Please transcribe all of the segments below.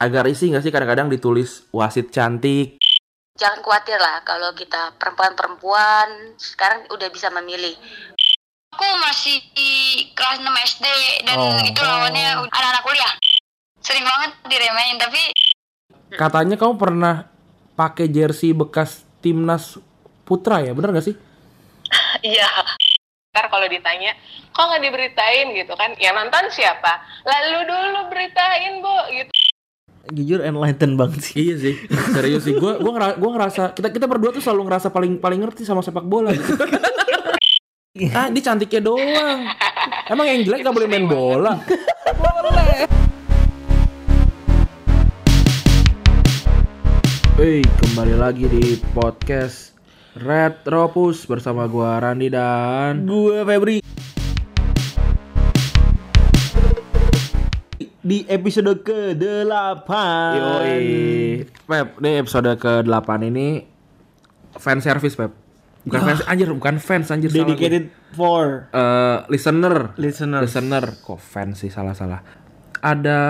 agak risih nggak sih kadang-kadang ditulis wasit cantik Jangan khawatir lah kalau kita perempuan-perempuan sekarang udah bisa memilih. Aku masih di kelas 6 SD dan Oh. itu lawannya anak-anak kuliah. Sering banget diremehin tapi katanya kamu pernah pakai jersey bekas timnas putra ya bener nggak sih Iya. Ntar kalau ditanya, kok nggak diberitain gitu kan? Yang nonton siapa? Lalu dulu beritain, Bu, gitu. Jujur enlighten banget sih. iya sih serius sih gue gua, ngera- gua ngerasa kita kita berdua tuh selalu ngerasa paling paling ngerti sama sepak bola gitu. ah ini cantiknya doang emang yang jelek gak boleh main bola Hey, kembali lagi di podcast Retropus bersama gua Randi dan Gue Febri. Di episode ke-8. Yoi. Pep, ini episode ke-8 ini fan service, Pep. Bukan fans, anjir, bukan fans, anjir salah. Dedicated for Eh, listener. listeners. Listener. Kok fans sih, salah-salah. Ada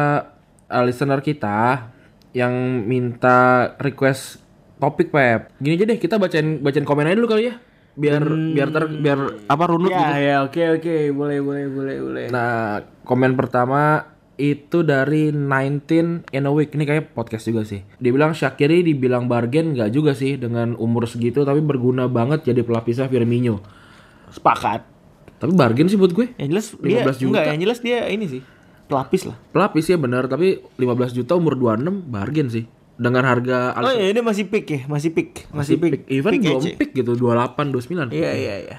eh, listener kita yang minta request topik, Pep. Gini aja deh, kita bacain bacain komen aja dulu kali ya. Biar biar ter biar apa runut Ya, gitu. ya, oke, oke, boleh, boleh, boleh, boleh. Nah, komen pertama itu dari 19 in a week. Ini kayak podcast juga sih. Dia bilang Shakiri dibilang bargain nggak juga sih dengan umur segitu tapi berguna banget jadi pelapisnya Firmino. Sepakat. Tapi bargain sih buat gue. Yang jelas dia 15 juta. enggak, yang jelas dia ini sih. Pelapis lah. Pelapis ya benar, tapi 15 juta umur 26 bargain sih. Dengan harga Oh iya, ini masih pick ya, masih pick, masih, pick. Even Pick belum aja. pick gitu 28 29. Iya, iya, iya.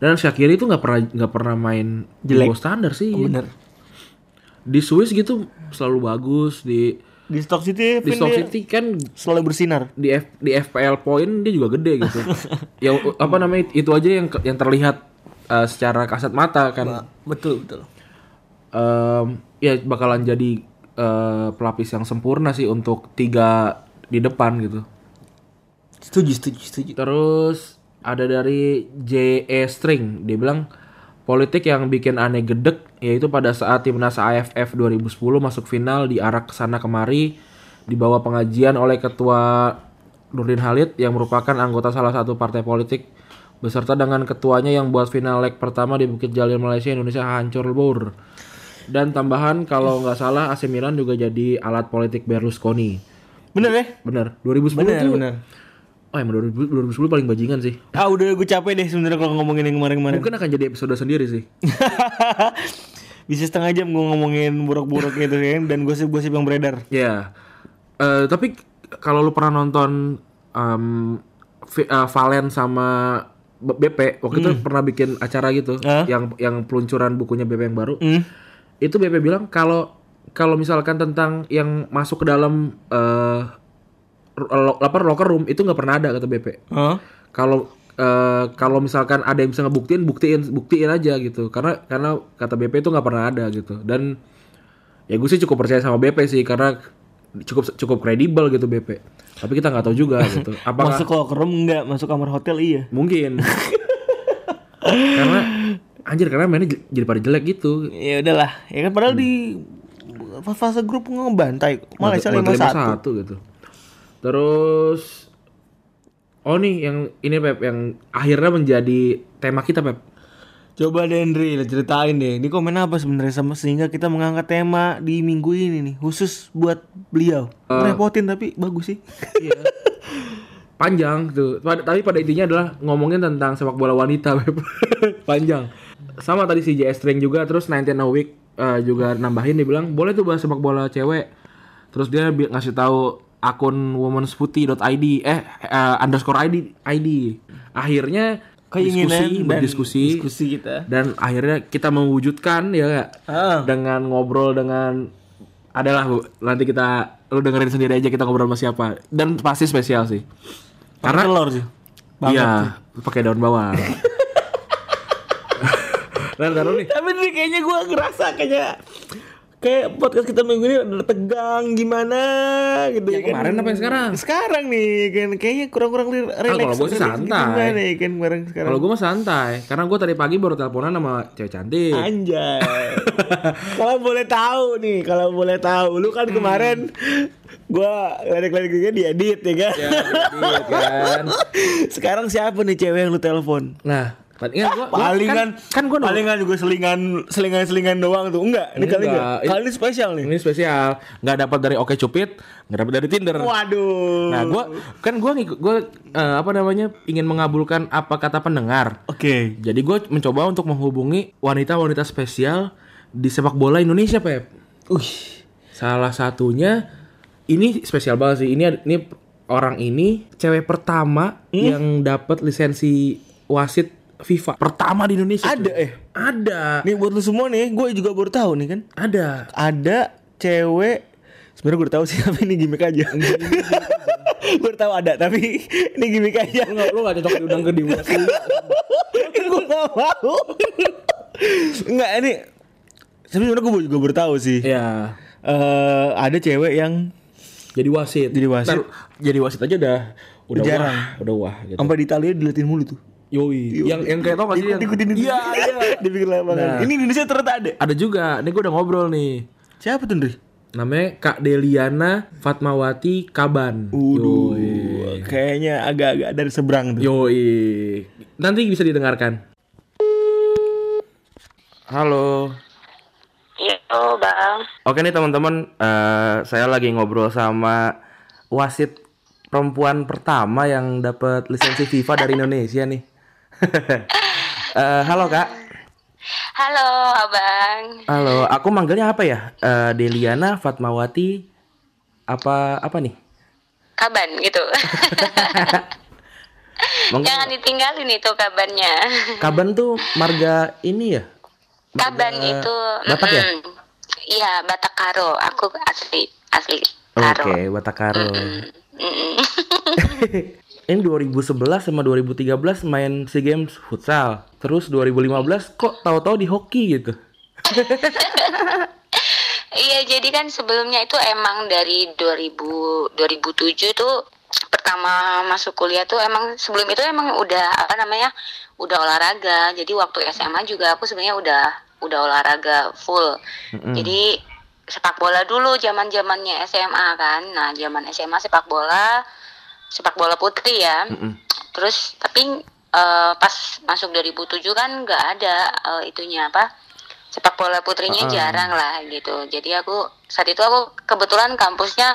Dan Shakiri itu nggak pernah nggak pernah main di Jelek. standar sih. Bener. Di Swiss gitu selalu bagus di Di Stock City, di dia City kan selalu bersinar. di F, di FPL point dia juga gede gitu. ya apa namanya itu aja yang yang terlihat uh, secara kasat mata kan. Betul, betul. Em, ya bakalan jadi uh, pelapis yang sempurna sih untuk tiga di depan gitu. Setuju, setuju, setuju. Terus ada dari JE String dia bilang politik yang bikin aneh gedek yaitu pada saat timnas AFF 2010 masuk final diarak ke sana kemari di bawah pengajian oleh ketua Nurdin Halid yang merupakan anggota salah satu partai politik beserta dengan ketuanya yang buat final leg pertama di Bukit Jalil Malaysia Indonesia hancur lebur. Dan tambahan kalau nggak salah AC Milan juga jadi alat politik Berlusconi. Bener ya? Bener, 2010 Bener, tuh. bener. Oh, emang 2010 2010 paling bajingan sih. Ah udah gue capek deh sebenarnya kalau ngomongin yang kemarin-kemarin. Mungkin akan jadi episode sendiri sih. Bisa setengah jam gue ngomongin buruk-buruk gitu kan dan gosip-gosip yang beredar. Ya. Eh, tapi kalau lu pernah nonton Vi- eh, Valen sama BP waktu itu pernah bikin acara gitu Ah. yang yang peluncuran bukunya BP yang baru. Hmm. Itu BP bilang kalau kalau misalkan tentang yang masuk ke dalam eh lo- apa locker room itu nggak pernah ada kata BP. Hah? kalau kalau misalkan ada yang bisa ngebuktiin buktiin buktiin aja gitu. Karena karena kata BP itu nggak pernah ada gitu. Dan ya gue sih cukup percaya sama BP sih karena cukup cukup kredibel gitu BP tapi kita nggak tahu juga gitu. Apakah Masuk locker room enggak, masuk kamar hotel iya. mungkin. Karena anjir karena mainnya jadi pada jelek gitu. Ya udahlah, ya kan padahal di fase grup ngebantai. Malaysia 5-1. 5-1 gitu terus oh nih yang ini Pep yang akhirnya menjadi tema kita Pep Coba lah ceritain deh. Ini komen apa sebenarnya sama sehingga kita mengangkat tema di minggu ini nih khusus buat beliau. Repotin tapi bagus sih. Iya. Panjang tuh. Pada- Tapi pada intinya adalah ngomongin tentang sepak bola wanita, Beb. Panjang. Sama tadi si JS String juga terus 19 a week eh, juga nambahin dia bilang boleh tuh bahas sepak bola cewek. Terus dia ngasih tahu akun womansputty.id eh eh, underscore ID ID. Akhirnya Keinginan diskusi, dan berdiskusi diskusi kita. dan akhirnya kita mewujudkan ya? Ah. dengan ngobrol dengan adalah Bu, nanti kita lu dengerin sendiri aja kita ngobrol sama siapa dan pasti spesial sih Karena karena telur sih. Iya pakai daun bawang taruh nih Tapi nih kayaknya gue ngerasa kayaknya kayak podcast kita minggu ini udah tegang gimana gitu Yang ya kemarin apa yang sekarang? Sekarang nih kan kayaknya kurang-kurang re- relax. kalau gua sih relax santai. Gimana ya kan kemarin sekarang. Kalau gue mah santai, karena gue tadi pagi baru teleponan sama cewek cantik. Anjay. kalau boleh tahu nih, kalau boleh tahu, lu kan kemarin gua ledek-ledeknya diedit ya kan. Ya, iya kan. Sekarang siapa nih cewek yang lu telepon? Nah, palingan gue Palingan kan, kan gue palingan juga selingan selingan selingan doang tuh. Enggak, ini kali Enggak. enggak. Kali ini spesial nih. ini spesial, nggak dapat dari Oke Cupid, nggak dapat dari Tinder. Waduh. Nah, gue kan gue ngikut gue apa namanya ingin mengabulkan apa kata pendengar. Oke. Jadi gue mencoba untuk menghubungi wanita-wanita spesial di sepak bola Indonesia, Pep. Wih. Salah satunya ini spesial banget sih. Ini ini orang ini cewek pertama Hmm? yang dapat lisensi wasit FIFA pertama di Indonesia. Ada cuy. eh. Ada. Nih buat lu semua nih, gue juga baru tahu nih kan. Ada. Ada cewek sebenarnya gue udah tahu sih tapi ini gimmick aja. gue udah tahu ada tapi ini gimmick aja. Lu gak, lu gak cocok diundang ke Dimas gue gak mau. Enggak ini. Tapi sebenarnya gue juga baru tahu sih. Ya. Eh ada cewek yang Jadi wasit. Jadi wasit. Ntar, jadi wasit aja udah udah Jarang. wah, udah wah gitu. sampai di Italia diliatin mulu tuh. Yoi. Yang yang kayak tau gak sih yang Ikutin Iya, iya. Di pinggir lapangan. Nah. Ini Indonesia ternyata ada. Ada juga. Nih gue udah ngobrol nih. Siapa tuh, Ndri? Namanya Kak Deliana Fatmawati Kaban. Waduh, kayaknya agak-agak dari seberang tuh. Yoi. Nanti bisa didengarkan. Halo. Iya, oh, bang. Oke nih teman-teman, eh, saya lagi ngobrol sama wasit perempuan pertama yang dapat lisensi FIFA dari Indonesia nih. Eh, halo kak. Halo, abang. Halo, aku manggilnya apa ya? Eh, Deliana Fatmawati apa apa nih? Kaban gitu. Mungkin Jangan ditinggalin itu kabannya. Kaban tuh marga ini ya? Kaban Marga itu. Batak ya? Iya, Batak Karo. Aku asli asli Oke, Karo. Batakaro. Mm-mm. Ini 2011 sama 2013 main SEA Games futsal. Terus 2015 kok tahu-tahu di hoki gitu. Iya, jadi kan sebelumnya itu emang dari 2000 2007 tuh pertama masuk kuliah tuh emang sebelum itu emang udah apa namanya? udah olahraga. Jadi waktu SMA juga aku sebenarnya udah udah olahraga full. Jadi sepak bola dulu zaman-zamannya SMA kan. Nah, zaman SMA sepak bola sepak bola putri ya. Mm-mm. Terus tapi eh, pas masuk 2007 kan nggak ada eh, itunya apa? sepak bola putrinya Ah. jarang lah gitu. Jadi aku saat itu aku kebetulan kampusnya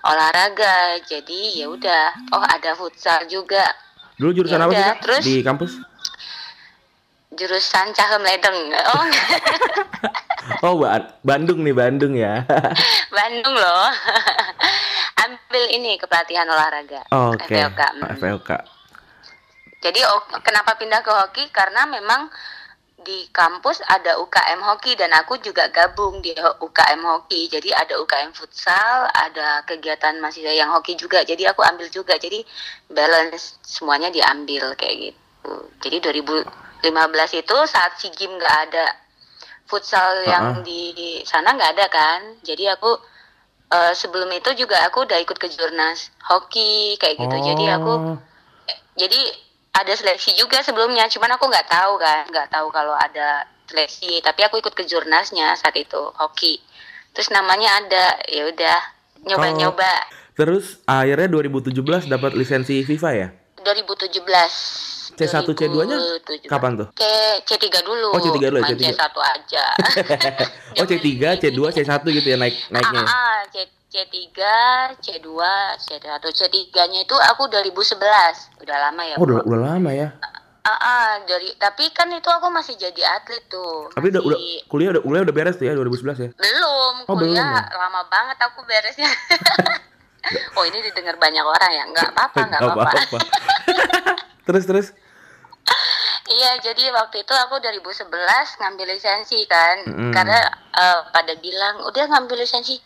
olahraga. Jadi ya udah, oh ada futsal juga. Dulu jurusan Ya apa sih terus? di kampus? Jurusan Cahem Ledeng. Oh, Oh, Ba- Bandung nih, Bandung ya. Bandung loh. Ambil ini kepelatihan olahraga. Oke. FPOK. Mm. FPOK. Jadi o- kenapa pindah ke hoki? Karena memang di kampus ada UKM hoki dan aku juga gabung di UKM hoki. Jadi ada UKM futsal, ada kegiatan mahasiswa yang hoki juga. Jadi aku ambil juga. Jadi balance semuanya diambil kayak gitu. Jadi 2015 itu saat si game nggak ada futsal yang di sana nggak ada kan. Jadi aku eh, sebelum itu juga aku udah ikut ke jurnas hoki kayak gitu. Jadi aku Oh. jadi ada seleksi juga sebelumnya cuman aku nggak tahu kan nggak tahu kalau ada seleksi tapi aku ikut ke jurnasnya saat itu hoki terus namanya ada ya udah nyoba nyoba Terus akhirnya 2017 dapat lisensi FIFA ya? 2017 C1 C2-nya 2017. kapan tuh? C C3 dulu Oh, C3 dulu ya, main C3. C1 aja Oh C3, C2, C1 gitu ya naik naiknya. ah, ah, C C3 C2 C1 C3 nya itu aku 2011 udah lama ya Oh udah, udah lama ya. Ah, ah, dari tapi kan itu aku masih jadi atlet tuh. Tapi udah, udah Masih- kuliah udah kuliah udah beres tuh ya 2011 ya. belum Oh, belum kuliah ya? lama banget aku beresnya. oh ini didengar banyak orang ya? Nggak apa-apa, nggak apa-apa. terus terus. Iya, jadi waktu itu aku 2011 ngambil lisensi kan, Mm-mm. karena eh, pada bilang udah ngambil lisensi,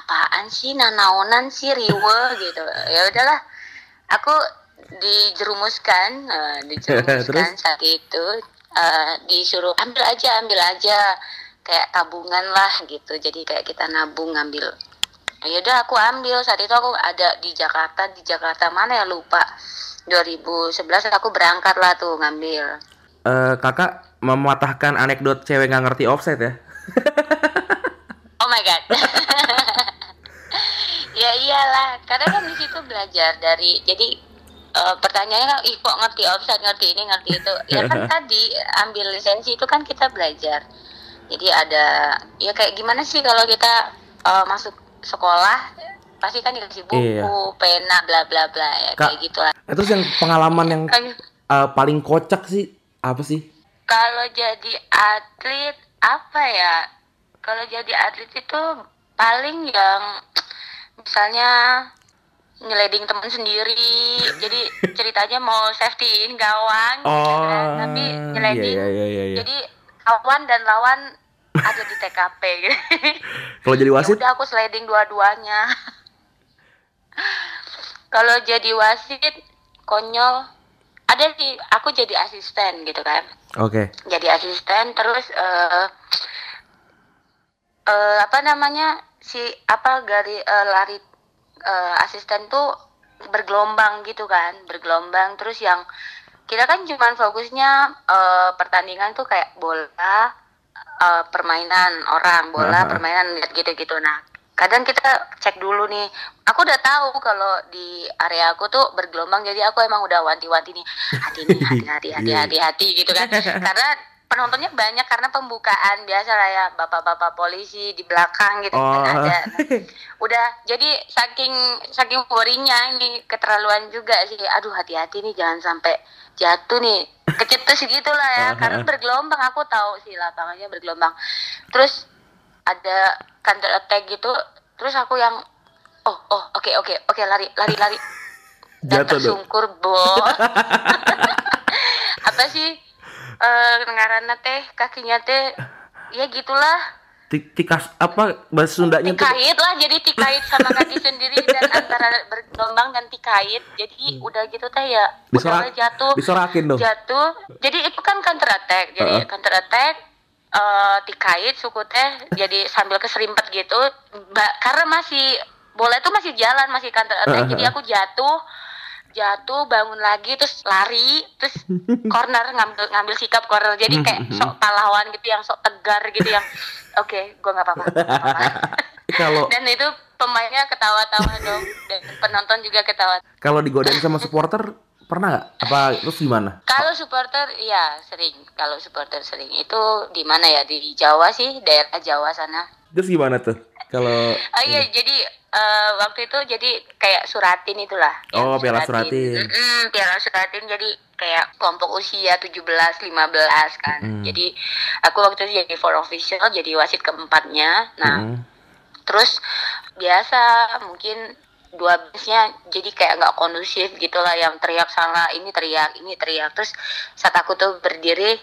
apaan sih? Nanaonan sih riwe gitu. Ya udahlah, aku dijerumuskan, eh, dijerumuskan Terus? saat itu eh, disuruh ambil aja, ambil aja. kayak tabungan lah gitu. Jadi kayak kita nabung ngambil. Ya udah aku ambil. Saat itu aku ada di Jakarta. Di Jakarta mana ya? Lupa 2011 aku berangkat lah tuh ngambil. Eh, kakak mematahkan anekdot cewek nggak ngerti offset ya? oh my god. Ya iyalah karena kan di situ belajar dari jadi eh, pertanyaannya kan ih kok ngerti offset ngerti ini ngerti itu? Ya kan tadi ambil lisensi itu kan kita belajar. Jadi ada ya kayak gimana sih kalau kita eh, masuk sekolah pasti kan dikasih buku Iya. pena bla bla bla ya Kak. kayak gitulah Nah, terus yang pengalaman yang eh, paling kocak sih apa sih? kalau jadi atlet apa ya kalau jadi atlet itu paling yang misalnya nyeleding temen sendiri jadi ceritanya mau safetyin gawang gitu kan. tapi nyeleding iya, iya, iya, iya. jadi kawan dan lawan ada di TKP gitu. Kalau jadi ya wasit, udah aku sliding dua-duanya kalau jadi wasit konyol ada sih aku jadi asisten gitu kan oke. jadi asisten terus eh eh, apa namanya si apa gari eh, lari eh, asisten tuh bergelombang gitu kan bergelombang terus yang kita kan cuman fokusnya eh, pertandingan tuh kayak bola eh, permainan orang bola Aha. permainan lihat gitu-gitu nah kadang kita cek dulu nih. Aku udah tahu kalau di area aku tuh bergelombang jadi aku emang udah wanti-wanti nih. Hati nih hati-hati Iya. hati-hati hati gitu kan. Karena penontonnya banyak karena pembukaan biasa lah ya. Bapak-bapak polisi di belakang gitu Oh. kan ada. Udah jadi saking saking worrynya ini keterlaluan juga sih. Aduh hati-hati nih jangan sampai jatuh nih. Kecetus gitu lah ya karena bergelombang. Aku tahu sih lapangannya bergelombang. Terus ada counter attack gitu terus aku yang oh oh oke oke oke lari lari lari. Dan Jatuh tersungkur bo apa sih? Eh ngaranna teh kakinya teh ya gitulah. Tik- Tikas apa bahasa Sundanya tikait lah jadi tikait sama kaki sendiri dan antara bergelombang dan tikait jadi udah gitu teh ya Disorak- jatuh. disorakin dong. jatuh. Jadi itu kan counter attack. Jadi Heeh. counter attack eh tikait suku teh jadi sambil keserimpet gitu Ba- karena masih bola itu masih jalan masih counter attack Heeh. jadi aku jatuh jatuh bangun lagi terus lari terus corner ngambil ngambil sikap corner jadi kayak sok pahlawan gitu yang sok tegar gitu yang oke gua nggak apa-apa nggak apa-apa." Kalau dan itu pemainnya ketawa-tawa dong dan penonton juga ketawa kalau digodain sama supporter pernah nggak? Apa terus gimana? kalau supporter iya sering kalau supporter sering itu di mana ya di Jawa sih daerah Jawa sana Terus gimana tuh? Kalau oh iya jadi eh, waktu itu jadi kayak suratin itulah Oh, piala suratin. Mm-mm, piala suratin jadi kayak kelompok usia 17 15 kan Mm. jadi aku waktu itu jadi for official jadi wasit keempatnya nah Mm. terus biasa mungkin dua bisnya jadi kayak nggak kondusif gitulah yang teriak sana ini teriak ini teriak. Terus saat aku tuh berdiri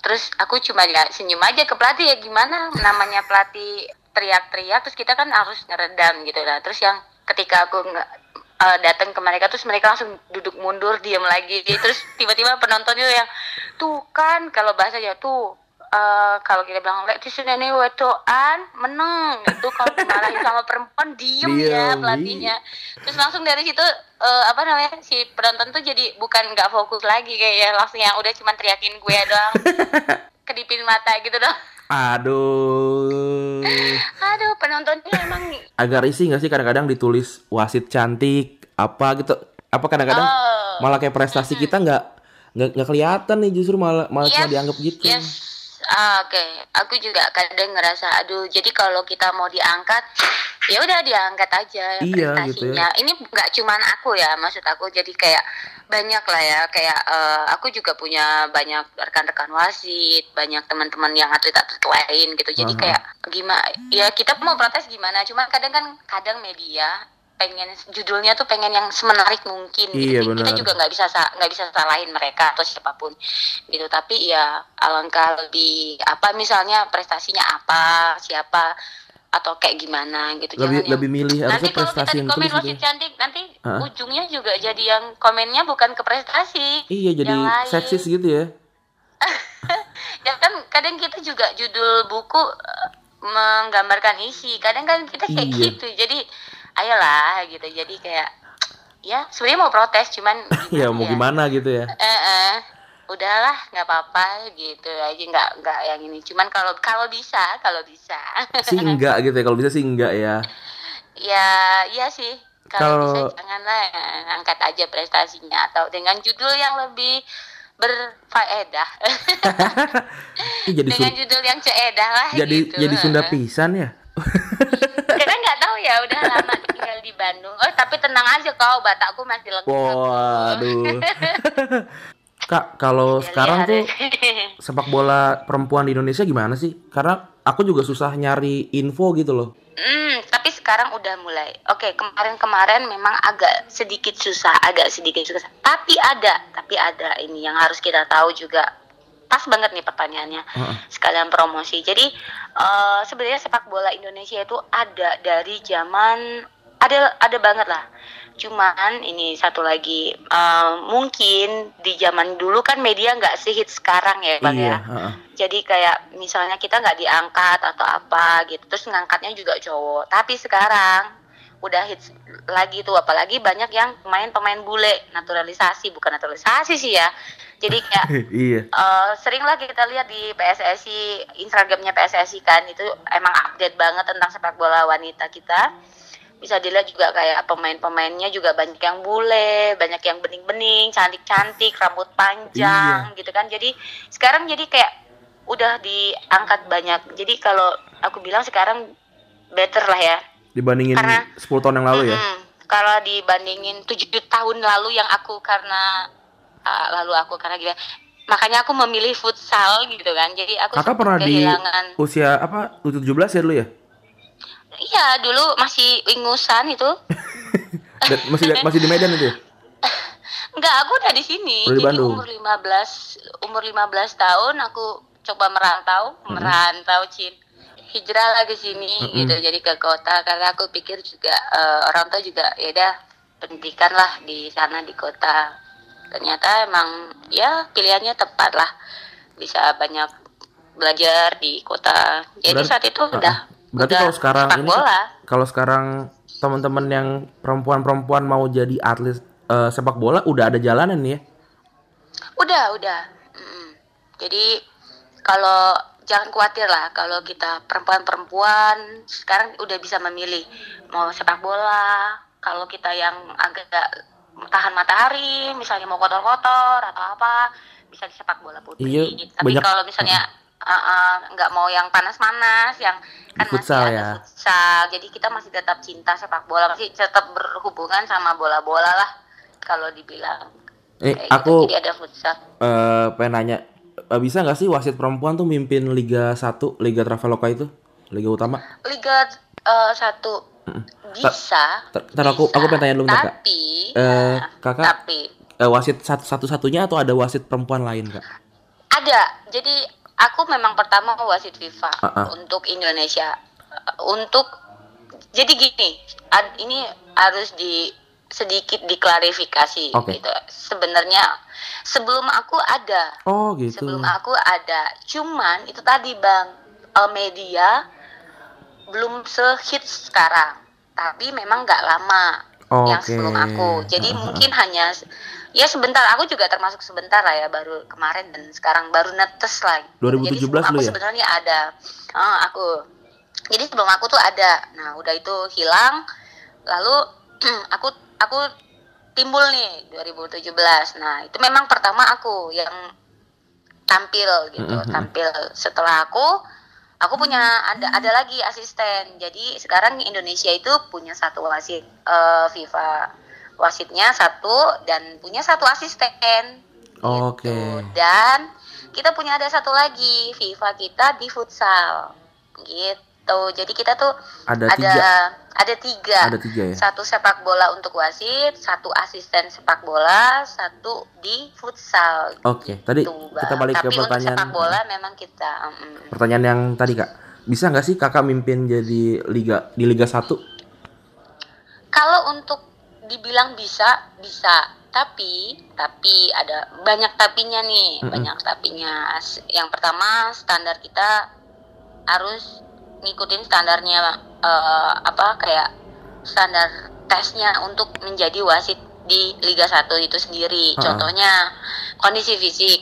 terus aku cuma ya senyum aja ke pelatih ya gimana namanya pelatih teriak-teriak terus kita kan harus ngeredam gitu lah. Terus yang ketika aku nggak eh, datang ke mereka terus mereka langsung duduk mundur diam lagi. Terus tiba-tiba penonton itu yang tuh kan kalau bahasa ya tuh eh, kalau kita bilang lek nih wedoan meneng itu kalau dimarahin sama perempuan diem, ya pelatihnya terus langsung dari situ eh, apa namanya si penonton tuh jadi bukan nggak fokus lagi kayak ya langsung yang udah cuman teriakin gue doang kedipin mata gitu dong aduh. aduh penontonnya emang Agak risih nggak sih kadang-kadang ditulis wasit cantik apa gitu? Apa kadang-kadang Oh. malah kayak prestasi kita nggak nggak kelihatan nih justru malah malah cuma Yes, dianggap gitu. Yes. Ah, Oke, aku juga kadang ngerasa aduh. Jadi kalau kita mau diangkat, ya udah diangkat aja Iya, gitu ya. Ini nggak cuman aku ya, maksud aku jadi kayak banyak lah ya. Kayak eh, aku juga punya banyak rekan-rekan wasit, banyak teman-teman yang atlet-atlet lain gitu. Jadi Aha. kayak gimana? Ya kita mau protes gimana? Cuma kadang kan kadang media pengen judulnya tuh pengen yang semenarik mungkin Iya, gitu. Kita benar. juga nggak bisa sa- nggak bisa salahin mereka atau siapa pun gitu tapi ya alangkah lebih apa misalnya prestasinya apa siapa atau kayak gimana gitu Lebih Jangan yang- lebih milih nanti kalau kita di komen wasit gitu. cantik nanti Ah. ujungnya juga jadi yang komennya bukan ke prestasi Iya jadi seksis gitu ya. ya kan kadang kita juga judul buku eh, menggambarkan isi kadang kan kita kayak Iya. gitu jadi ayolah gitu. Jadi kayak ya sebenarnya mau protes cuman ya mau gimana gitu ya. eh, eh, udahlah nggak apa-apa gitu aja. Nggak nggak yang ini. Cuman kalau kalau bisa kalau bisa. Sih enggak gitu ya. Kalau bisa sih enggak ya. ya iya sih. Kalau bisa janganlah eh, angkat aja prestasinya. Atau dengan judul yang lebih berfaedah. Jadi dengan judul yang ceedah lah jadi gitu. jadi Sunda pisan ya. kita nggak tahu ya udah lama tinggal di Bandung oh tapi tenang aja kau batakku masih lengkap Waduh. Kak, kalau sekarang tuh sepak bola perempuan di Indonesia gimana sih? Karena aku juga susah nyari info gitu loh. Hmm, tapi sekarang udah mulai. Oke, kemarin-kemarin memang agak sedikit susah, agak sedikit susah. Tapi ada, tapi ada ini yang harus kita tahu juga. Pas banget nih pertanyaannya. Sekalian promosi. Jadi eh, sebenarnya sepak bola Indonesia itu ada dari zaman ada ada banget lah. Cuman ini satu lagi eh, mungkin di zaman dulu kan media nggak sehit sekarang ya, Bang iya, ya heeh. jadi kayak misalnya kita nggak diangkat atau apa gitu terus ngangkatnya juga cowok tapi sekarang udah hits lagi tuh apalagi banyak yang pemain-pemain bule naturalisasi bukan naturalisasi sih ya jadi kayak iya. eh, sering lah kita lihat di PSSI Instagramnya PSSI kan itu emang update banget tentang sepak bola wanita kita bisa dilihat juga kayak pemain-pemainnya juga banyak yang bule, banyak yang bening-bening, cantik-cantik, rambut panjang gitu kan. Jadi sekarang jadi kayak udah diangkat banyak. Jadi kalau aku bilang sekarang better lah ya. Dibandingin Karena- 10 tahun yang lalu ya. Mm-mm. Kalau dibandingin tujuh tahun lalu yang aku karena ah, lalu aku karena gila makanya aku memilih futsal gitu kan. Jadi aku Kakak pernah di kehilangan usia apa? U17 ya dulu ya? Iya, dulu masih ingusan itu. Masih masih di Medan itu ya? Enggak, aku udah di sini. Udah di Jadi Bandung? umur 15 umur 15 tahun aku coba merantau, merantau Cin. Hijrah lah ke sini gitu. Jadi ke kota karena aku pikir juga eh, orang tua juga ya udah pendidikan lah di sana di kota. Ternyata emang ya pilihannya tepat lah. Bisa banyak belajar di kota. Jadi Berarti- saat itu Ah, udah Berarti kalau sekarang ini bola. kalau sekarang teman-teman yang perempuan-perempuan mau jadi atlet eh, sepak bola udah ada jalanan nih ya. Udah, udah. Mm. Jadi kalau jangan khawatir lah kalau kita perempuan-perempuan sekarang udah bisa memilih mau sepak bola. Kalau kita yang agak tahan matahari, misalnya mau kotor-kotor atau apa, bisa di sepak bola putri. Iya, Tapi banyak- kalau misalnya uh, uh, nggak mau yang panas-panas, yang kan Futsal masih ada ya. futsal, jadi kita masih tetap cinta sepak bola, masih tetap berhubungan sama bola-bola lah kalau dibilang. Eh, Kayak aku gitu. Jadi ada futsal. eh, pengen nanya eh, bisa nggak sih wasit perempuan tuh mimpin Liga 1, Liga Traveloka itu, Liga utama? Liga eh, satu bisa. Ntar- aku- aku pengen tanya dulu bentar, Kak. Tapi, Eh, nah, kakak tapi eh, wasit satu satu-satunya atau ada wasit perempuan lain kak? ada. Jadi aku memang pertama wasit FIFA Ah, ah. untuk Indonesia. Untuk jadi gini, ad- ini harus di sedikit diklarifikasi Oke. gitu. Sebenarnya sebelum aku ada, Oh gitu. sebelum aku ada. Cuman itu tadi bang eh, media belum sehits sekarang. Tapi memang nggak lama yang Oke. sebelum aku. Jadi mungkin hanya ya sebentar. Aku juga termasuk sebentar lah ya baru kemarin dan sekarang baru netes lah. 2017 Jadi aku ya? sebenarnya ada. Ah, aku. Jadi sebelum aku tuh ada. Nah udah itu hilang. Lalu aku aku timbul nih 2017. Nah itu memang pertama aku yang tampil gitu Mhm. tampil setelah aku aku punya ada ada lagi asisten jadi sekarang Indonesia itu punya satu wasit eh, FIFA wasitnya satu dan punya satu asisten Oke. gitu. dan kita punya ada satu lagi FIFA kita di futsal gitu jadi kita tuh Ada ada tiga. ada tiga Ada tiga ya. satu sepak bola untuk wasit, satu asisten sepak bola, satu di futsal. Oke. Tadi Gitu, kita Bang. balik Tapi ke pertanyaan. untuk sepak bola memang kita mm, Pertanyaan yang tadi kak. Bisa nggak sih kakak mimpin jadi liga di Liga 1? kalau untuk dibilang bisa, bisa. tapi tapi ada banyak tapinya nih banyak tapinya yang pertama standar kita harus ngikutin standarnya eh, apa kayak standar tesnya untuk menjadi wasit di Liga 1 itu sendiri Ha-ha. contohnya kondisi fisik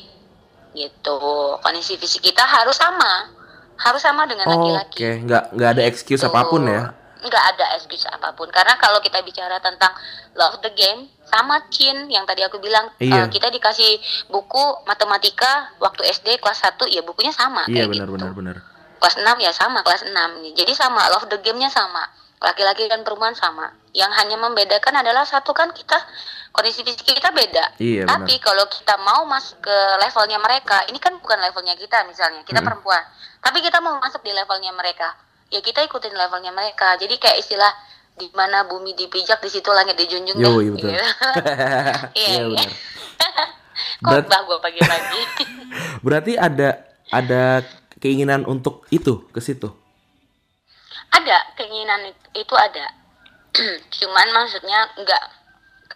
gitu kondisi fisik kita harus sama harus sama dengan Oke, laki-laki nggak nggak ada excuse Tuh. apa pun ya. Nggak ada excuse apa pun karena kalau kita bicara tentang love the game sama Chin yang tadi aku bilang Iya. eh, kita dikasih buku matematika waktu SD kelas 1 ya bukunya sama Iya kayak benar gitu. benar benar. kelas 6 ya sama kelas 6 jadi sama love the game-nya sama laki-laki dan perempuan sama yang hanya membedakan adalah satu kan kita kondisi fisik kita beda Iya, tapi kalau kita mau masuk ke levelnya mereka ini kan bukan levelnya kita misalnya kita Mm-mm. perempuan tapi kita mau masuk di levelnya mereka ya kita ikutin levelnya mereka jadi kayak istilah di mana bumi dipijak di situ langit dijunjung Yo, deh, iya betul. gitu. Iya Iya, benar. Khotbah gue pagi-pagi Berarti ada ada keinginan untuk itu ke situ. ada keinginan it- itu ada cuman maksudnya nggak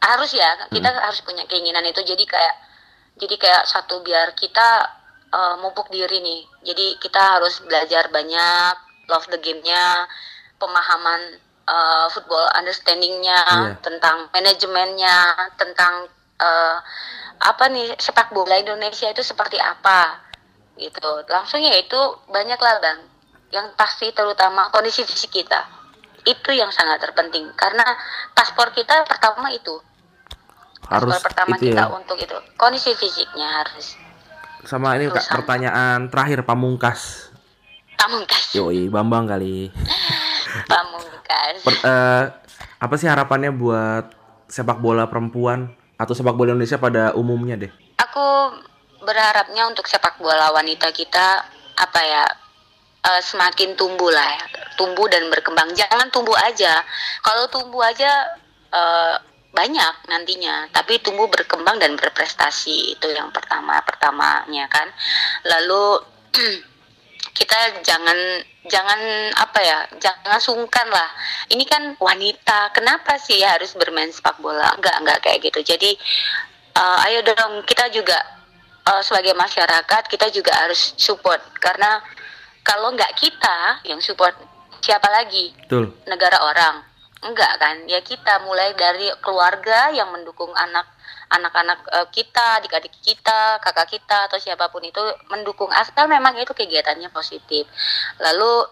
harus ya kita harus punya keinginan itu jadi kayak jadi kayak satu biar kita eh, mupuk diri nih jadi kita harus belajar banyak love the game-nya pemahaman eh, football understanding-nya Iya. tentang manajemennya tentang eh, apa nih sepak bola Indonesia itu seperti apa gitu. Langsung ya itu banyak lah bang. Yang pasti terutama kondisi fisik kita. Itu yang sangat terpenting. Karena paspor kita pertama itu. Harus paspor pertama itu kita ya. untuk itu. Kondisi fisiknya harus. Sama ini Kak, pertanyaan terakhir pamungkas. Pamungkas. Yoi, Bambang kali. pamungkas. Per- eh, apa sih harapannya buat sepak bola perempuan atau sepak bola Indonesia pada umumnya deh? aku berharapnya untuk sepak bola wanita kita apa ya eh, semakin tumbuh lah ya. tumbuh dan berkembang. Jangan tumbuh aja. Kalau tumbuh aja eh, banyak nantinya. Tapi tumbuh berkembang dan berprestasi. Itu yang pertama pertamanya kan. Lalu kita jangan jangan apa ya jangan sungkan lah. Ini kan wanita kenapa sih harus bermain sepak bola? Enggak enggak kayak gitu. Jadi eh, ayo dong kita juga eh, sebagai masyarakat kita juga harus support. Karena kalau nggak kita yang support siapa lagi? Betul. negara orang. Enggak kan? Ya kita mulai dari keluarga yang mendukung anak anak-anak eh, kita adik-adik kita kakak kita atau siapa pun itu mendukung asal memang itu kegiatannya positif. Lalu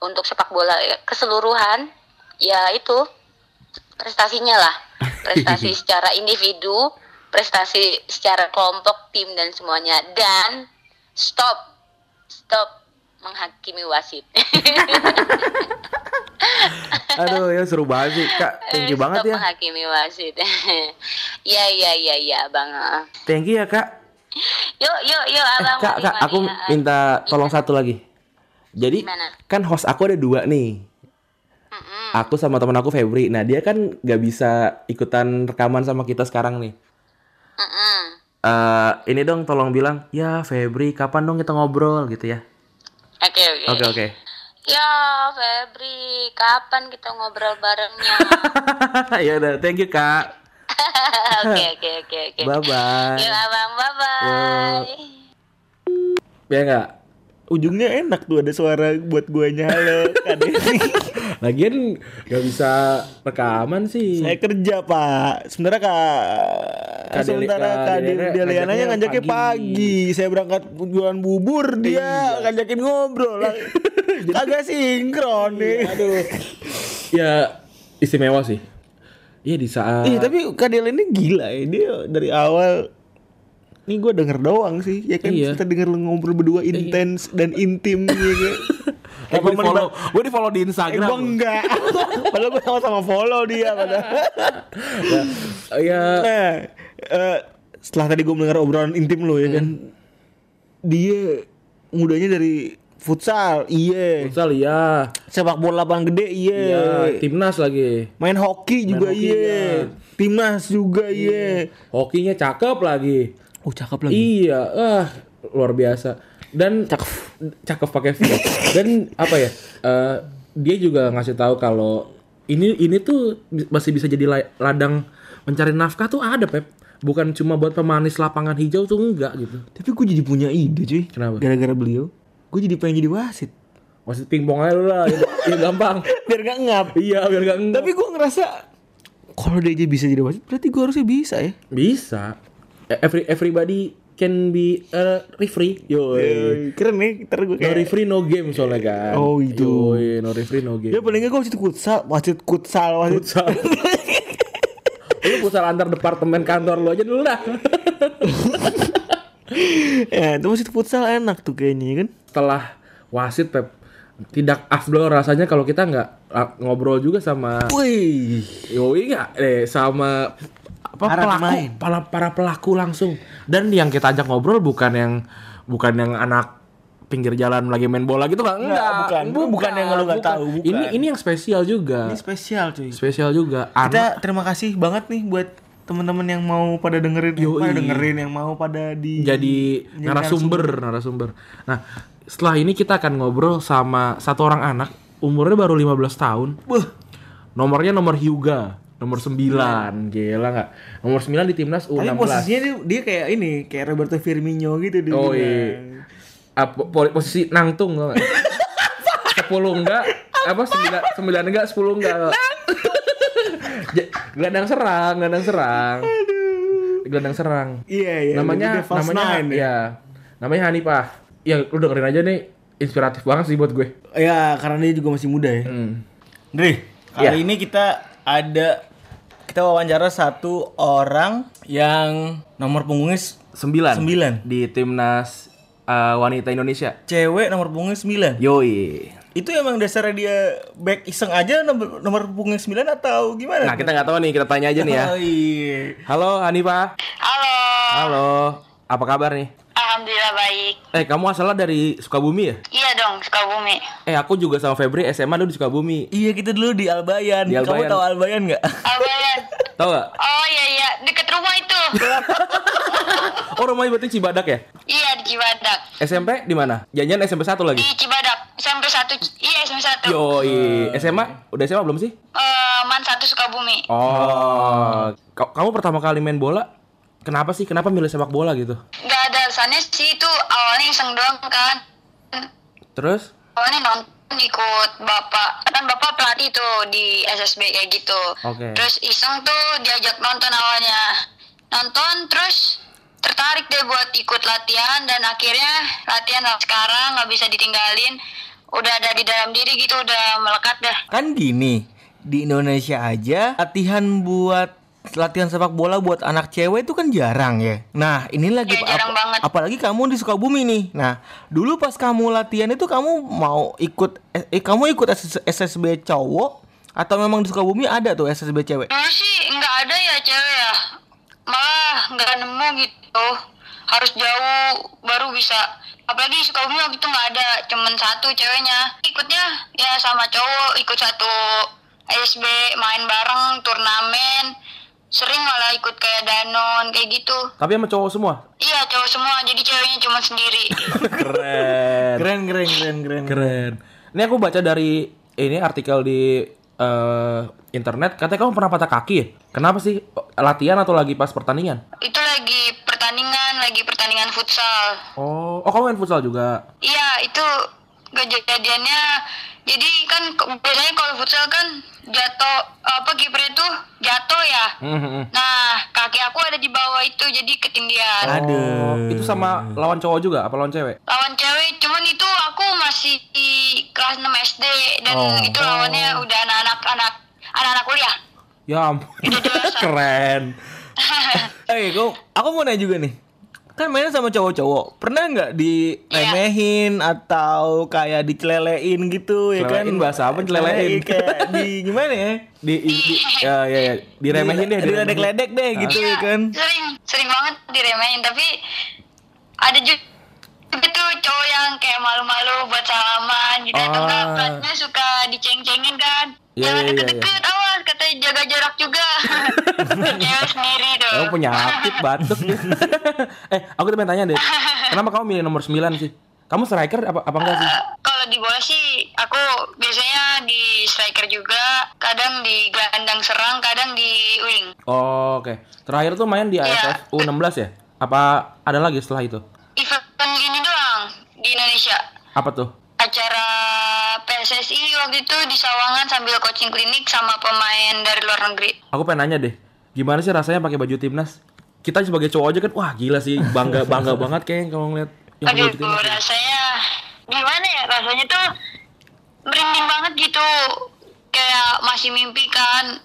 untuk sepak bola ya, keseluruhan ya itu prestasinya lah. Prestasi secara individu prestasi secara kelompok tim dan semuanya. Dan stop stop menghakimi wasit Aduh, ya seru banget sih, Kak. Thank you banget Stop ya. menghakimi wasit. ya ya ya ya bang. Thank you ya, Kak. Yuk yuk yuk Eh, abang. Kak, mari, Kak, mari, aku ya. minta tolong satu lagi. Jadi, Gimana? kan host aku ada dua nih. Aku sama teman aku Febri. Nah, dia kan gak bisa ikutan rekaman sama kita sekarang nih. Mm-mm. Eh, ini dong tolong bilang, ya Febri, kapan dong kita ngobrol gitu ya? Oke oke. Oke oke. Ya Febri, kapan kita ngobrol barengnya? ya udah, thank you kak. Oke oke oke oke. Bye bye. Yuk abang bye bye. Ya nggak? Ujungnya enak tuh ada suara buat Kak Denny. Lagian nggak bisa rekaman sih. Saya kerja pak. Sebenarnya kak. Kak sementara Kak kak Deliana Deliananya ngajaknya pagi. pagi. Saya berangkat jualan bubur dia ngajakin ngobrol. Agak sinkron nih. Aduh. ya istimewa sih. Iya di saat. Ih tapi Kak ini gila ya Dia dari awal Ini gue denger doang sih Ya kan Iya. kita denger lu ngobrol berdua intens dan intim ya kan Eh, gue di follow, gue di follow di Eh, Instagram. gue enggak Padahal gue sama-sama follow dia padahal Ya, Nah eh, Setelah tadi gue mendengar obrolan intim lo ya kan Dia Mudanya dari futsal Iya futsal iya. Sepak bola lapangan gede Iya Iya, timnas lagi. Main hoki juga hoki, iya iya. Timnas juga iya Hokinya cakep lagi. Oh cakep Iya, ah luar biasa. Dan cakep, cakep pakai V. Dan apa ya? eh, dia juga ngasih tahu kalau ini ini tuh masih bisa jadi la- ladang mencari nafkah tuh ada Pep. bukan cuma buat pemanis lapangan hijau tuh enggak gitu. Tapi gue jadi punya ide cuy. Kenapa? Gara-gara beliau, gue jadi pengen jadi wasit. Wasit pingpong aja lah, ya, ya gampang. Biar gak ngap. iya, biar gak enggak. Tapi gue ngerasa kalau dia aja bisa jadi wasit, berarti gue harusnya bisa ya. Bisa. Every everybody can be a referee. Yo. Keren nih, ntar gue No kayak referee no game soalnya kan. Oh, itu. Yoi, no referee no game. Ya paling gak gue wasit futsal, wasit futsal, wasit Futsal. lu futsal antar departemen kantor lu aja dulu dah. ya, itu wasit futsal enak tuh kayaknya ya kan. Setelah wasit Pep tidak afdol rasanya kalau kita nggak ah, ngobrol juga sama Wih, Yoi nggak eh sama apa Para pelaku pemain. para, para pelaku langsung. Dan yang kita ajak ngobrol bukan yang bukan yang anak pinggir jalan lagi main bola gitu nggak. Enggak bukan. bukan. Yang lu nggak tahu, bukan. ini ini yang spesial juga. Ini spesial cuy. spesial juga. Anak Kita terima kasih banget nih buat teman-teman yang mau pada dengerin, yang Yoi. pada dengerin, yang mau pada di jadi narasumber narasumber. Nah setelah ini kita akan ngobrol sama satu orang anak umurnya baru 15 tahun. Wah, nomornya nomor Hyuga nomor 9 gila nggak nomor 9 di timnas tapi U16 posisinya dia, dia kayak ini, kayak Roberto Firmino gitu dia. Oh iya. Apa, po- posisi nangtung tau gak? Sepuluh enggak, apa sembilan sembilan enggak, sepuluh enggak. Gelandang serang, gelandang serang. Gelandang serang. Iya, iya. namanya namanya nine, ya. ya. Namanya Hanifah. Ya lu dengerin aja nih inspiratif banget sih buat gue. Ya, karena dia juga masih muda ya. Hmm. Dri, Ya. kali ini kita ada kita wawancara satu orang yang nomor punggungnya s- Sembilan. Sembilan. Di timnas uh, wanita Indonesia. cewek nomor punggungnya 9. Yoi. Itu emang dasarnya dia back iseng aja nomor, nomor punggungnya 9 atau gimana? Nah kita nggak tahu nih, kita tanya aja nih ya. Oh iya. Halo Hanifah. Halo, Halo. Apa kabar nih? alhamdulillah baik. Eh kamu asalnya dari Sukabumi ya? Iya dong, Sukabumi. Eh aku juga sama Febri SMA dulu di Sukabumi. Iya kita dulu di Albayan. Di Kamu Albayan. tahu Albayan nggak? Albayan. Tahu gak? Oh iya iya, deket rumah itu. Oh rumahnya berarti Cibadak ya? iya di Cibadak. SMP di mana? Janjian SMP 1 lagi. Di Cibadak, SMP 1. Iya, SMP 1. Yoi. SMA? Udah SMA belum sih? Eh, Man 1 Sukabumi. Oh. Ka- Kamu pertama kali main bola? Kenapa sih? Kenapa milih sepak bola gitu? Gak ada alasannya sih itu awalnya iseng doang kan. Terus? Awalnya nonton ikut bapak kan bapak pelatih tuh di SSB kayak gitu. Oke. Terus iseng tuh diajak nonton awalnya. Nonton terus tertarik deh buat ikut latihan dan akhirnya latihan sekarang nggak bisa ditinggalin. Udah ada di dalam diri gitu udah melekat dah. Kan gini, di Indonesia aja latihan buat latihan sepak bola buat anak cewek itu kan jarang ya. Nah, ini lagi Iya, jarang banget. apalagi kamu di Sukabumi nih. Nah, dulu pas kamu latihan itu kamu mau ikut eh, kamu ikut SS SSB cowok atau memang di Sukabumi ada tuh SSB cewek? Dulu sih nggak ada ya cewek ya. Malah nggak nemu gitu. Harus jauh baru bisa. Apalagi Sukabumi waktu itu nggak ada, cuman satu ceweknya. Ikutnya ya sama cowok, ikut satu SB, main bareng, turnamen. Sering malah ikut kayak danon kayak gitu. Tapi sama cowok semua? Iya cowok semua, jadi ceweknya cuma sendiri. Keren. Keren keren keren keren. Keren. Ini aku baca dari ini artikel di eh, internet katanya kamu pernah patah kaki ya? Kenapa sih? Latihan atau lagi pas pertandingan? itu lagi pertandingan, lagi pertandingan futsal. Oh, oh kamu main futsal juga? Iya, itu kejadiannya. Jadi kan biasanya kalau futsal kan jatuh apa kiper itu jatuh ya. Hmm, Nah, kaki aku ada di bawah itu jadi ketindian. Aduh. Oh, itu sama lawan cowok juga apa lawan cewek? Lawan cewek, cuman itu aku masih di kelas 6 SD dan Oh. itu lawannya udah anak-anak anak anak-anak kuliah. Ya ampun. Keren. Eh, kau, aku mau nanya juga nih. Kan mainnya sama cowok-cowok. Pernah nggak diremehin atau kayak dicelelein gitu ya kan? Bahasa apa, celelein? Kayak di gimana ya? Di, di, di- ya ya ya diremehin deh. Diledek-ledek deh gitu ya Iya, kan? sering sering banget diremehin tapi ada juga tuh cowok yang kayak malu-malu buat salaman gitu atau enggak Ah. suka diceng-cengin kan Iya, jangan iya, deket-deket awas katanya jaga jarak juga cewek sendiri tuh Kamu penyakit batuk. eh, aku tuh pengen tanya deh. Kenapa kamu milih nomor 9 sih? Kamu striker apa apa enggak sih? Eh, kalau di bola sih aku biasanya di striker juga, kadang di gelandang serang, kadang di wing. Oh, Oke. Terakhir tuh main di AFF U16 ya? Apa ada lagi setelah itu? Event ini doang di Indonesia. Apa tuh? Acara PSSI waktu itu di Sawangan sambil coaching klinik sama pemain dari luar negeri. Aku pengen nanya deh, gimana sih rasanya pakai baju timnas? Kita sebagai cowok aja kan, wah gila sih, bangga bangga banget kayak kalau ngeliat yang Aduh, baju timnas. rasanya gimana ya? Rasanya tuh merinding banget gitu. Kayak masih mimpi kan,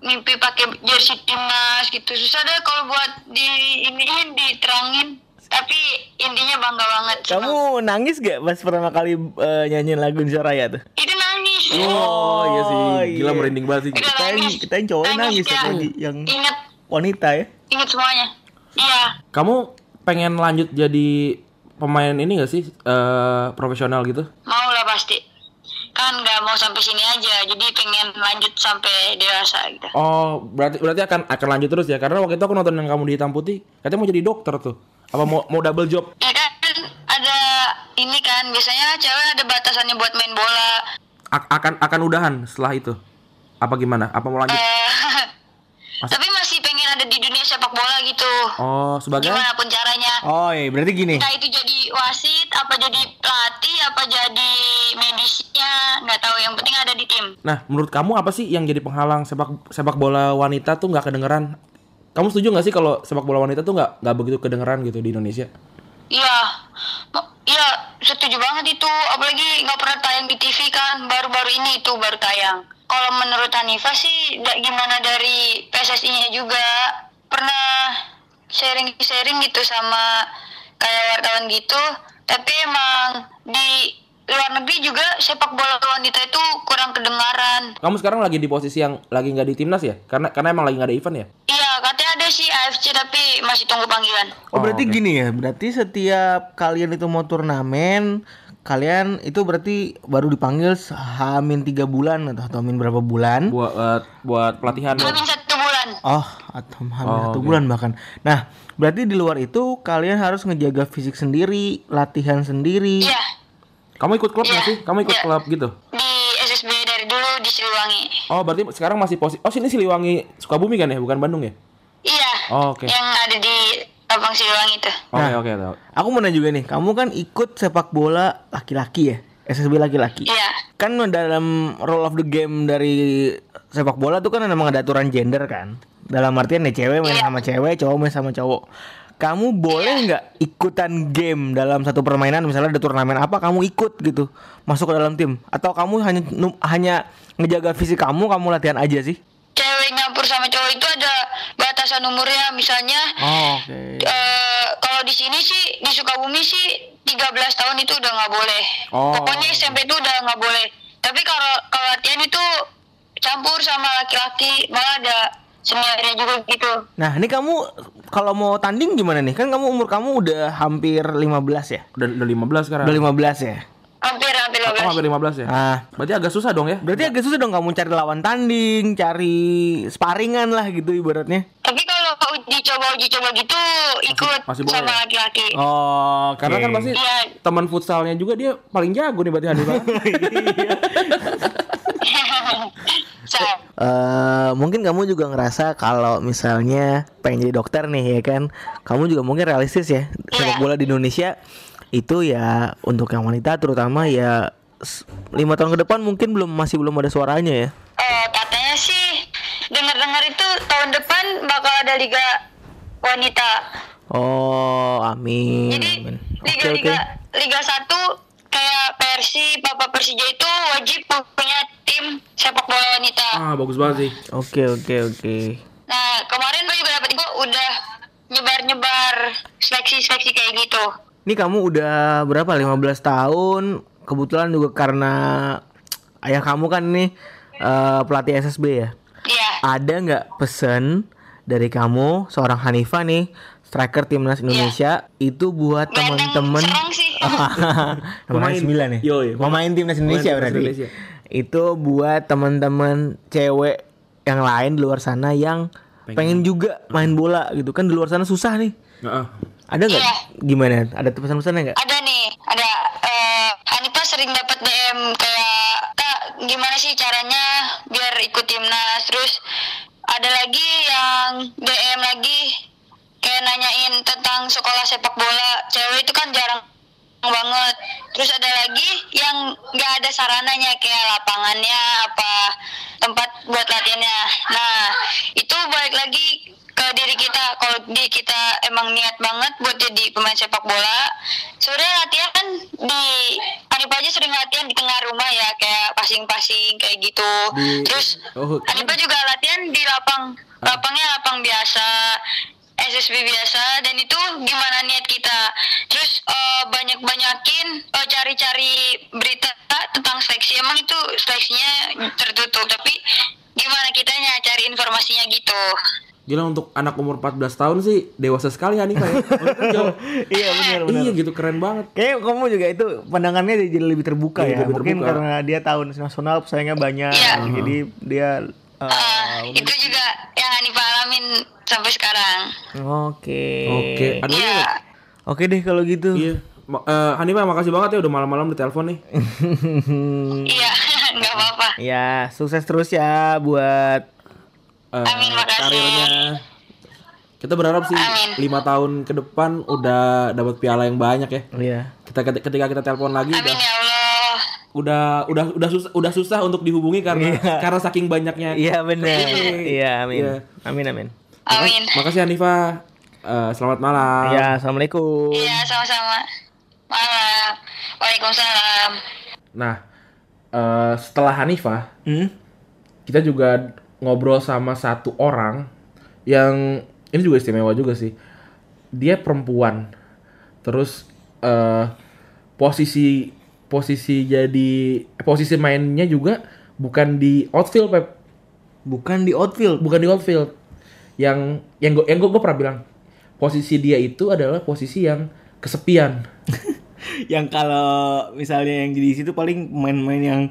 mimpi pakai jersey timnas gitu. Susah deh kalau buat di ini diterangin. Tapi intinya bangga banget. Kamu nangis gak pas pertama kali eh, nyanyiin lagu Indonesia Raya tuh? itu nangis. Oh iya sih, gila iya. merinding banget sih. Udah Kita yang, nangis. kita yang cowok nangis ya. apalagi yang Ingat, wanita ya. ingat semuanya. Iya. Kamu pengen lanjut jadi pemain ini gak sih eh, profesional gitu? Mau lah pasti. Kan nggak mau sampai sini aja, jadi pengen lanjut sampai dewasa gitu. Oh, berarti berarti akan akan lanjut terus ya? Karena waktu itu aku nonton yang kamu di hitam putih, katanya mau jadi dokter tuh. Apa mau mau double job? Ya kan ada ini kan biasanya cewek ada batasannya buat main bola. A- akan akan udahan setelah itu? Apa gimana? Apa mau lanjut? Eh, tapi masih pengen ada di dunia sepak bola gitu. Oh, sebagai Gimana pun caranya. Oh iya, berarti gini. Entah itu jadi wasit, apa jadi pelatih, apa jadi medisnya, nggak tahu. Yang penting ada di tim. Nah, menurut kamu apa sih yang jadi penghalang sepak sepak bola wanita tuh nggak kedengeran? Kamu setuju nggak sih kalau sepak bola wanita tuh nggak nggak begitu kedengeran gitu di Indonesia? Iya, iya setuju banget itu. Apalagi nggak pernah tayang di TV kan. Baru-baru ini itu baru tayang. Kalau menurut Hanifah sih, gimana dari PSSI-nya juga pernah sharing-sharing gitu sama kayak wartawan gitu. Tapi emang di luar negeri juga sepak bola wanita itu kurang kedengaran. Kamu sekarang lagi di posisi yang lagi nggak di timnas ya? Karena karena emang lagi nggak ada event ya? Iya, katanya ada sih AFC tapi masih tunggu panggilan. Oh, berarti oke. gini ya, berarti setiap kalian itu mau turnamen, kalian itu berarti baru dipanggil hamin tiga bulan atau atau hamin berapa bulan? Buat buat pelatihan. Hamin satu bulan. Oh, atau hamin Oh, satu oke. bulan bahkan. Nah, berarti di luar itu kalian harus ngejaga fisik sendiri, latihan sendiri. Iya, Kamu ikut klub nggak Iya. sih? Kamu ikut Iya. klub gitu? di SSB dari dulu di Siliwangi. Oh, berarti sekarang masih posisi. Oh, sini Siliwangi Sukabumi kan ya, bukan Bandung ya? Iya. Oh, oke. Yang ada di Abang Siliwangi itu. Oke, Nah. oke, tahu. Aku mau nanya juga nih, kamu kan ikut sepak bola laki-laki ya? SSB laki-laki. Iya. Kan dalam rule of the game dari sepak bola tuh kan memang ada aturan gender kan. Dalam artian nih cewek main Iya. sama cewek, cowok main sama cowok. Kamu boleh nggak ikutan game dalam satu permainan misalnya ada turnamen apa kamu ikut gitu masuk ke dalam tim atau kamu hanya hanya ngejaga fisik kamu kamu latihan aja sih? Cewek nyampur sama cowok itu ada batasan umurnya misalnya Oh, oke. eh, kalau di sini sih di Sukabumi sih 13 tahun itu udah nggak boleh. Oh. Pokoknya SMP itu udah nggak boleh. Tapi kalau kalau latihan itu campur sama laki-laki malah ada seniornya juga gitu. Nah, ini kamu kalau mau tanding gimana nih? Kan kamu umur kamu udah hampir 15 ya? Udah udah 15 sekarang. Udah 15 ya? Hampir hampir Oh, 12. hampir 15 ya? Ah, Berarti agak susah dong ya? berarti agak susah dong kamu cari lawan tanding, cari sparingan lah gitu ibaratnya. Tapi kalau uji coba uji coba gitu ikut masih boleh sama ya? laki-laki. Oh, Karena kan pasti Iya. teman futsalnya juga dia paling jago nih berarti Hanifah. Eh, mungkin kamu juga ngerasa kalau misalnya pengen jadi dokter nih ya kan, kamu juga mungkin realistis ya sepak bola di Indonesia itu ya untuk yang wanita terutama ya lima tahun ke depan mungkin belum masih belum ada suaranya ya. Eh, katanya sih dengar-dengar itu tahun depan bakal ada liga wanita. Oh, amin. Jadi. Oke liga oke. liga liga satu kayak Persib, Papa Persija itu wajib punya tim sepak bola wanita. ah, bagus banget sih. Oke oke oke. Nah kemarin gue juga dapet info udah nyebar-nyebar seleksi-seleksi kayak gitu. Ini kamu udah berapa? 15 tahun. Kebetulan juga karena ayah kamu kan nih eh, pelatih SSB ya. Iya. Ada nggak pesan dari kamu seorang Hanifah nih striker timnas Indonesia itu buat Gelandang teman-teman serang sih. pemain sembilan ya? Yoi, pemain timnas Indonesia timnas berarti? Indonesia. itu buat teman-teman cewek yang lain di luar sana yang pengen. juga main bola gitu. Kan di luar sana susah nih. Heeh. ada nggak? Iya. gimana? Ada pesan-pesannya nggak? Ada nih, ada eh Hanifah sering dapat DM kayak kak gimana sih caranya biar ikut timnas? Terus ada lagi yang DM lagi kayak nanyain tentang sekolah sepak bola. Cewek itu kan jarang banget. Terus ada lagi yang nggak ada sarananya kayak lapangannya apa tempat buat latihannya. Nah itu balik lagi ke diri kita. Kalau di kita emang niat banget buat jadi pemain sepak bola sebenarnya latihan kan di Anip aja sering latihan di tengah rumah ya kayak passing-passing kayak gitu. Di- terus oh, Anipa juga latihan di lapang. Lapangnya lapang biasa SSB biasa dan itu gimana niat kita terus eh, banyak-banyakin eh, cari-cari berita tentang seleksi emang itu seleksinya tertutup tapi gimana kitanya cari informasinya gitu Gila untuk anak umur 14 tahun sih dewasa sekali Hanifa ya. Kan jauh- Iya benar benar. iya gitu keren banget. Kayak kamu juga itu pandangannya jadi lebih terbuka Jadi ya. lebih Mungkin terbuka. karena dia tahu nasional pesaingnya banyak, Iya. jadi dia. Uh, itu juga yang Hanifa alamin sampai sekarang Oke. Oke, aduh. Iya Oke deh kalau gitu. Iya. Ma- eh, Hanifa makasih banget ya udah malam-malam ditelepon nih. iya nggak apa-apa ya sukses terus ya buat. Eh, Amin, makasih. karirnya. Kita berharap sih Amin. lima tahun ke depan udah dapat piala yang banyak ya. Iya. Kita ketika kita telepon lagi amin udah ya Allah udah udah udah susah udah susah untuk dihubungi karena Iya. karena saking banyaknya. Iya benar. Iya amin. Iya. Amin amin. amin Makasih Hanifa. Eh, selamat malam. Ya assalamualaikum. iya sama-sama malam Waalaikumsalam Nah, eh, setelah Hanifa, Hmm? kita juga ngobrol sama satu orang yang ini juga istimewa juga sih. Dia perempuan. Terus eh posisi posisi jadi posisi mainnya juga bukan di outfield Pep, Bukan di outfield. bukan di outfield. Yang yang gue yang gue pernah bilang posisi dia itu adalah posisi yang kesepian. yang kalau misalnya yang di situ paling main-main yang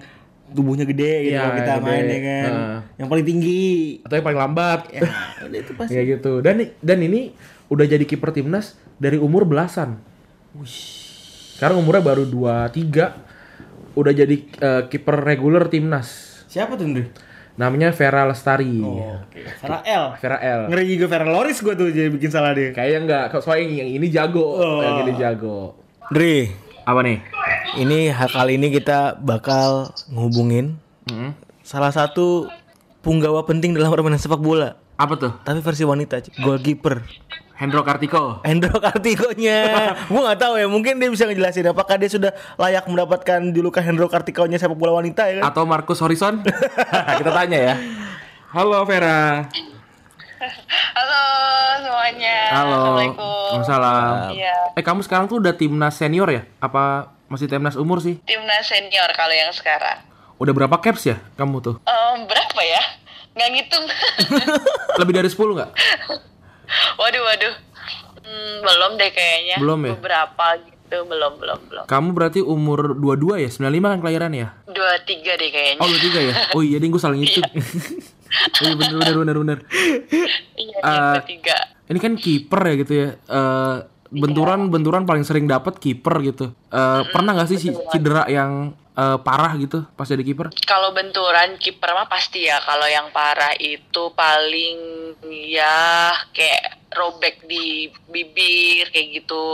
tubuhnya gede gitu kalau kita gede. main ya kan. Nah. Yang paling tinggi. Atau yang paling lambat. Ya, udah itu pasti. ya gitu. Dan dan ini udah jadi kiper timnas dari umur belasan. Sekarang umurnya baru 23 udah jadi eh, kiper reguler timnas. Siapa tuh, Ndre? Namanya Vera Lestari. Oke. Farah L. Vera L. Ngeri juga Farah Loris gua tuh jadi bikin salah dia. Kayaknya enggak, soalnya yang ini jago, Oh. yang ini jago. Dri, Apa nih? ini kali ini kita bakal ngehubungin Hmm. salah satu punggawa penting dalam permainan sepak bola, Apa tuh? tapi versi wanita, goalkeeper. Hendro Kartiko. Hendro Kartikonya. gua nggak tahu ya, mungkin dia bisa ngejelasin apakah dia sudah layak mendapatkan julukan Hendro Kartikonya sepak bola wanita ya kan? Atau Marcus Horizon? Kita tanya ya. Halo Vera. Halo semuanya. Halo. Assalamualaikum. Waalaikumsalam. Iya. Eh kamu sekarang tuh udah timnas senior ya? Apa masih timnas umur sih? Timnas senior kalau yang sekarang. Udah berapa caps ya kamu tuh? Em, berapa ya? Nggak ngitung. Lebih dari 10 nggak? waduh, waduh. Hmm, belum deh kayaknya. Belum ya? Beberapa gitu, belum, belum, belum. Kamu berarti umur 22 ya? 95 kan kelahiran ya? Dua tiga deh kayaknya. Oh 23 ya? Oh iya ding gue salah ngitung. oh iya bener bener bener bener. iya, eh, dua tiga. Ini kan kiper ya gitu ya. Eh benturan benturan paling sering dapat kiper gitu. Eh pernah nggak sih ci- cedera yang eh, parah gitu pas jadi kiper? Kalau benturan kiper mah pasti ya. Kalau yang parah itu paling ya kayak robek di bibir kayak gitu.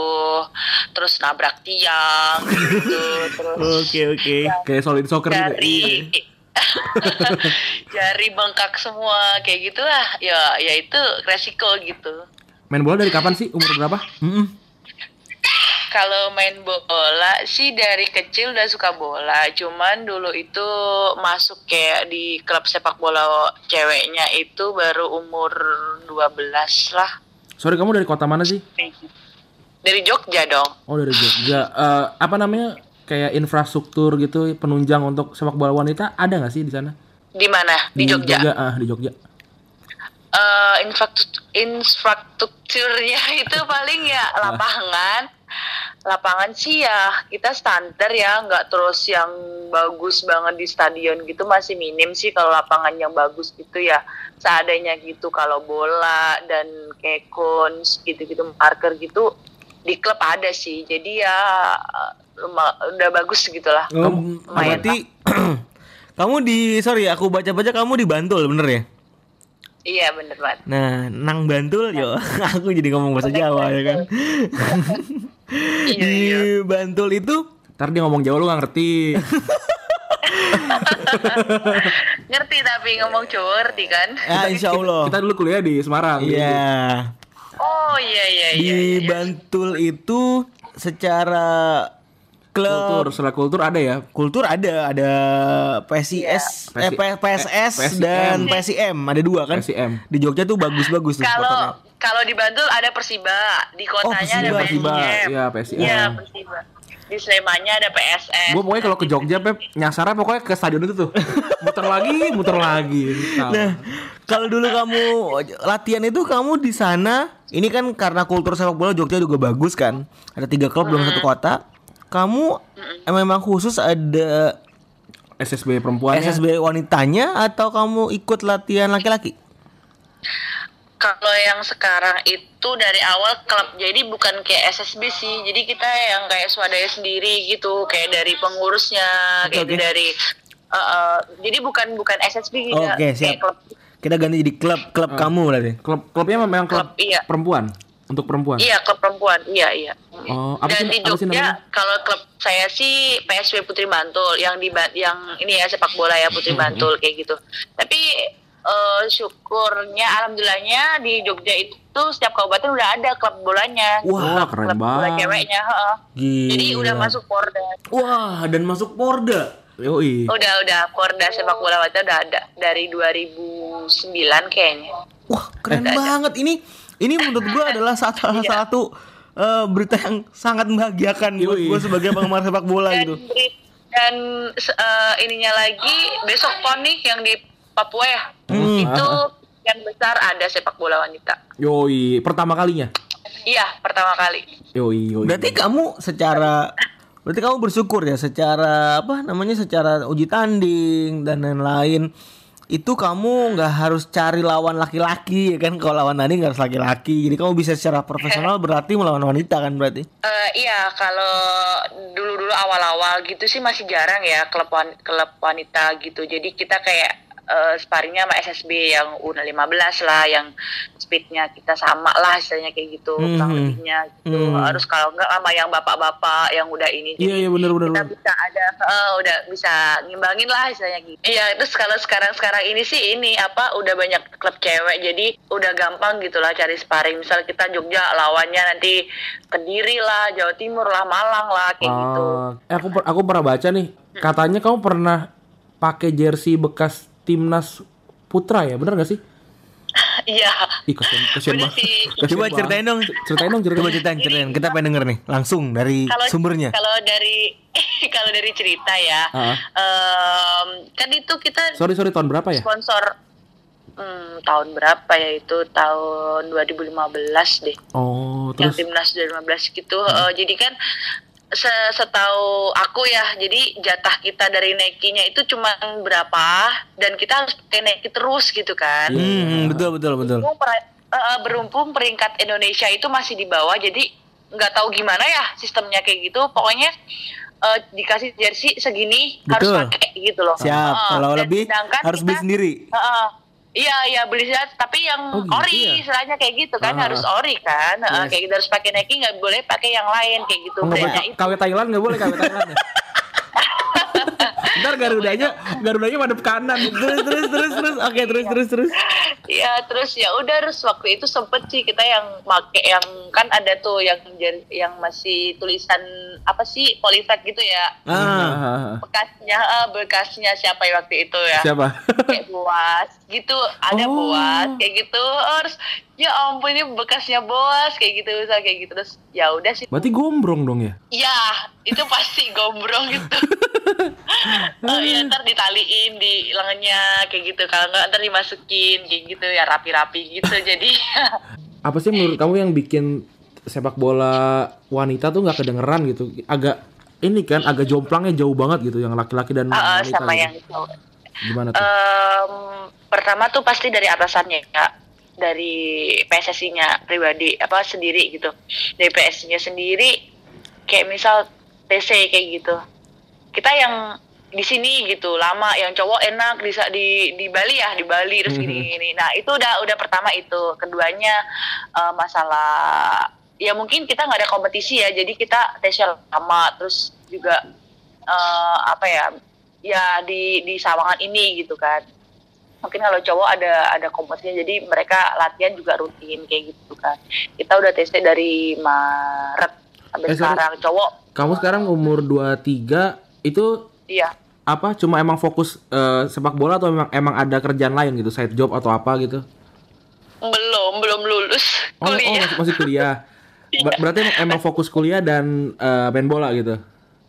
Terus nabrak tiang gitu. Terus Oke oke. Kayak solid soccer gitu. jari jari bengkak semua kayak gitulah. Ya ya itu resiko gitu. Main bola dari kapan sih? Umur berapa? Mm-mm. Kalau main bola sih dari kecil udah suka bola. Cuman dulu itu masuk kayak di klub sepak bola ceweknya itu baru umur 12 lah. Sorry kamu dari kota mana sih? Dari Jogja dong. Oh dari Jogja. Eh, apa namanya? Kayak infrastruktur gitu penunjang untuk sepak bola wanita ada nggak sih di sana? Di mana? Di, Jogja. ah di Jogja. Eh, infrastruktur infrastrukturnya itu paling ya lapangan. Lapangan sih ya kita standar ya, nggak terus yang bagus banget di stadion gitu masih minim sih kalau lapangan yang bagus gitu ya seadanya gitu kalau bola dan kayak gitu-gitu marker gitu di klub ada sih jadi ya udah bagus gitu lah. Kamu, berarti kamu di sorry aku baca-baca kamu di Bantul bener ya? Iya bener banget. Nah, nang Bantul yo, aku jadi ngomong bahasa Jawa ya kan. Iya, di iya. Bantul itu Ntar dia ngomong Jawa lu gak ngerti. Ngerti tapi ngomong cowok ngerti kan? ya insya Allah. Kita dulu kuliah di Semarang. Iya. Oh iya iya iya. Di iya, iya. Bantul itu secara Kultur, klub setelah kultur ada ya. kultur ada ada PSIS, eh, PSI P- PSS PSIM. dan PSIM ada dua kan? PSIM. Di Jogja tuh bagus-bagus tuh Kalau kalau di Bantul ada Persiba, di kotanya ada Persiba, Persiba. PSIM. Iya, PSIM. Iya, Persiba. Di Slemannya ada PSS. Gue pokoknya kalau ke Jogja Pep nyasarnya pokoknya ke stadion itu tuh. muter lagi, muter lagi. Nah, kalau dulu kamu latihan itu kamu di sana, ini kan karena kultur sepak bola Jogja juga bagus kan. Ada tiga klub dalam satu kota. Kamu eh, memang khusus ada SSB perempuannya. SSB wanitanya atau kamu ikut latihan laki-laki? Kalau yang sekarang itu dari awal klub, jadi bukan kayak SSB sih. Jadi kita yang kayak swadaya sendiri gitu, kayak dari pengurusnya, Oke, kayak oke. dari uh, uh, jadi bukan bukan SSB gitu. Oke, kayak siap. klub. Kita ganti jadi klub klub kamu berarti. Klub klubnya memang klub, Klub, iya. perempuan. Untuk perempuan. Iya, klub perempuan. Iya, iya. Oh, apa sih- Dan di sih Jogja, namanya? kalau klub saya sih PSW Putri Bantul yang di yang ini ya sepak bola ya Putri Bantul kayak gitu. Tapi eh, syukurnya alhamdulillahnya di Jogja itu setiap kabupaten udah ada klub bolanya. Wah, keren klub bola banget. ceweknya, heeh. Jadi udah masuk Porda. Wah, dan masuk Porda. Yoi. Udah udah Porda sepak bola wanita udah ada dari 2009 kayaknya. Wah, keren banget ini. Ini menurut gua adalah satu salah satu eh, berita yang sangat membahagiakan buat gue sebagai penggemar sepak bola dan, gitu. dan eh, ininya lagi besok pon nih yang di Papua ya Hmm. itu yang besar ada sepak bola wanita Yoi, pertama kalinya. iya pertama kali Yoi, yoi. Berarti kamu secara berarti kamu bersyukur ya secara apa namanya secara uji tanding dan lain-lain itu kamu nggak harus cari lawan laki-laki ya kan? Kalau lawan tanding nggak harus laki-laki. Jadi kamu bisa secara profesional berarti melawan wanita kan berarti? Eh, iya kalau dulu-dulu awal-awal gitu sih masih jarang ya klub wan- klub wanita gitu. Jadi kita kayak eh, sparringnya sama SSB yang U15 lah yang speednya kita sama lah istilahnya kayak gitu kurang Mhm. lebihnya gitu Hmm. harus kalau enggak sama yang bapak-bapak yang udah ini Iya, iya benar benar. kita benar. bisa ada eh, udah bisa ngimbangin lah istilahnya gitu. Iya, terus kalau sekarang-sekarang ini sih ini apa udah banyak klub cewek jadi udah gampang gitu lah cari sparring. Misal kita Jogja lawannya nanti Kediri lah, Jawa Timur lah, Malang lah kayak gitu. Ah, eh, aku aku pernah baca nih, katanya kamu pernah pakai jersey bekas timnas putra ya, bener gak sih? Iya. Ih, kasihan, banget. Kasihan coba banget. ceritain dong Ceritain dong, ceritain. coba ceritain ceritain kita pengen denger nih langsung dari Kalau sumbernya kalau dari kalau dari cerita ya, Ah. em, kan itu kita Sorry, sorry, tahun berapa ya? sponsor hmm, tahun berapa ya itu tahun 2015 deh. Oh, yang terus timnas 2015 gitu. Eh, jadi kan setahu aku ya, jadi jatah kita dari Nike-nya itu cuma berapa dan kita harus pakai Nike terus gitu kan. hmm, betul betul betul Berhubung, per- eh, peringkat Indonesia itu masih di bawah, jadi nggak tahu gimana ya sistemnya kayak gitu. Pokoknya eh, dikasih jersey segini harus Betul. pakai gitu loh. siap Eh, kalau lebih harus beli kita- sendiri Heeh. Iya, iya beli set, tapi yang Oh, gitu ori ya? istilahnya kayak gitu kan Ah. harus ori kan, Yes. kayak gitu harus pakai Nike nggak boleh pakai yang lain kayak gitu. Oh, boleh K- KW Thailand nggak boleh KW Thailand ya? Ntar Garudanya, Garudanya madep kanan. terus terus terus terus oke terus terus terus Iya, terus ya udah terus waktu itu sempet sih kita yang make yang kan ada tuh yang yang masih tulisan apa sih polifat gitu ya. ah Bekasnya eh, bekasnya siapa ya waktu itu ya? Siapa? kayak boas gitu ada Oh. boas kayak gitu terus ya ampun ini bekasnya boas kayak gitu misal kayak gitu terus ya udah sih Berarti gombrong dong ya? ya itu pasti gombrong gitu oh ya ntar ditaliin di lengannya kayak gitu kalau nggak ntar dimasukin kayak gitu ya rapi-rapi gitu jadi Apa sih menurut kamu yang bikin sepak bola wanita tuh nggak kedengeran gitu? Agak ini kan agak jomplangnya jauh banget gitu yang laki-laki dan ah, wanita sama gitu. yang cowok. gimana tuh? Em, pertama tuh pasti dari atasannya ya dari PSSI-nya pribadi apa sendiri gitu dari PSSI-nya sendiri kayak misal TC kayak gitu kita yang di sini gitu lama yang cowok enak di di di Bali ya di Bali terus gini gini nah itu udah udah pertama itu keduanya eh, masalah ya mungkin kita nggak ada kompetisi ya jadi kita TC lama terus juga eh, apa ya ya di di Sawangan ini gitu kan. Mungkin kalau cowok ada ada kompetisinya jadi mereka latihan juga rutin kayak gitu kan. Kita udah TC dari Maret sampai Eh, sekarang cowok Kamu sekarang umur 23 itu iya. apa cuma emang fokus eh, sepak bola atau emang emang ada kerjaan lain gitu, side job atau apa gitu? belum belum lulus Oh, oh masih, masih kuliah. Ber- berarti emang, emang fokus kuliah dan eh, main bola gitu.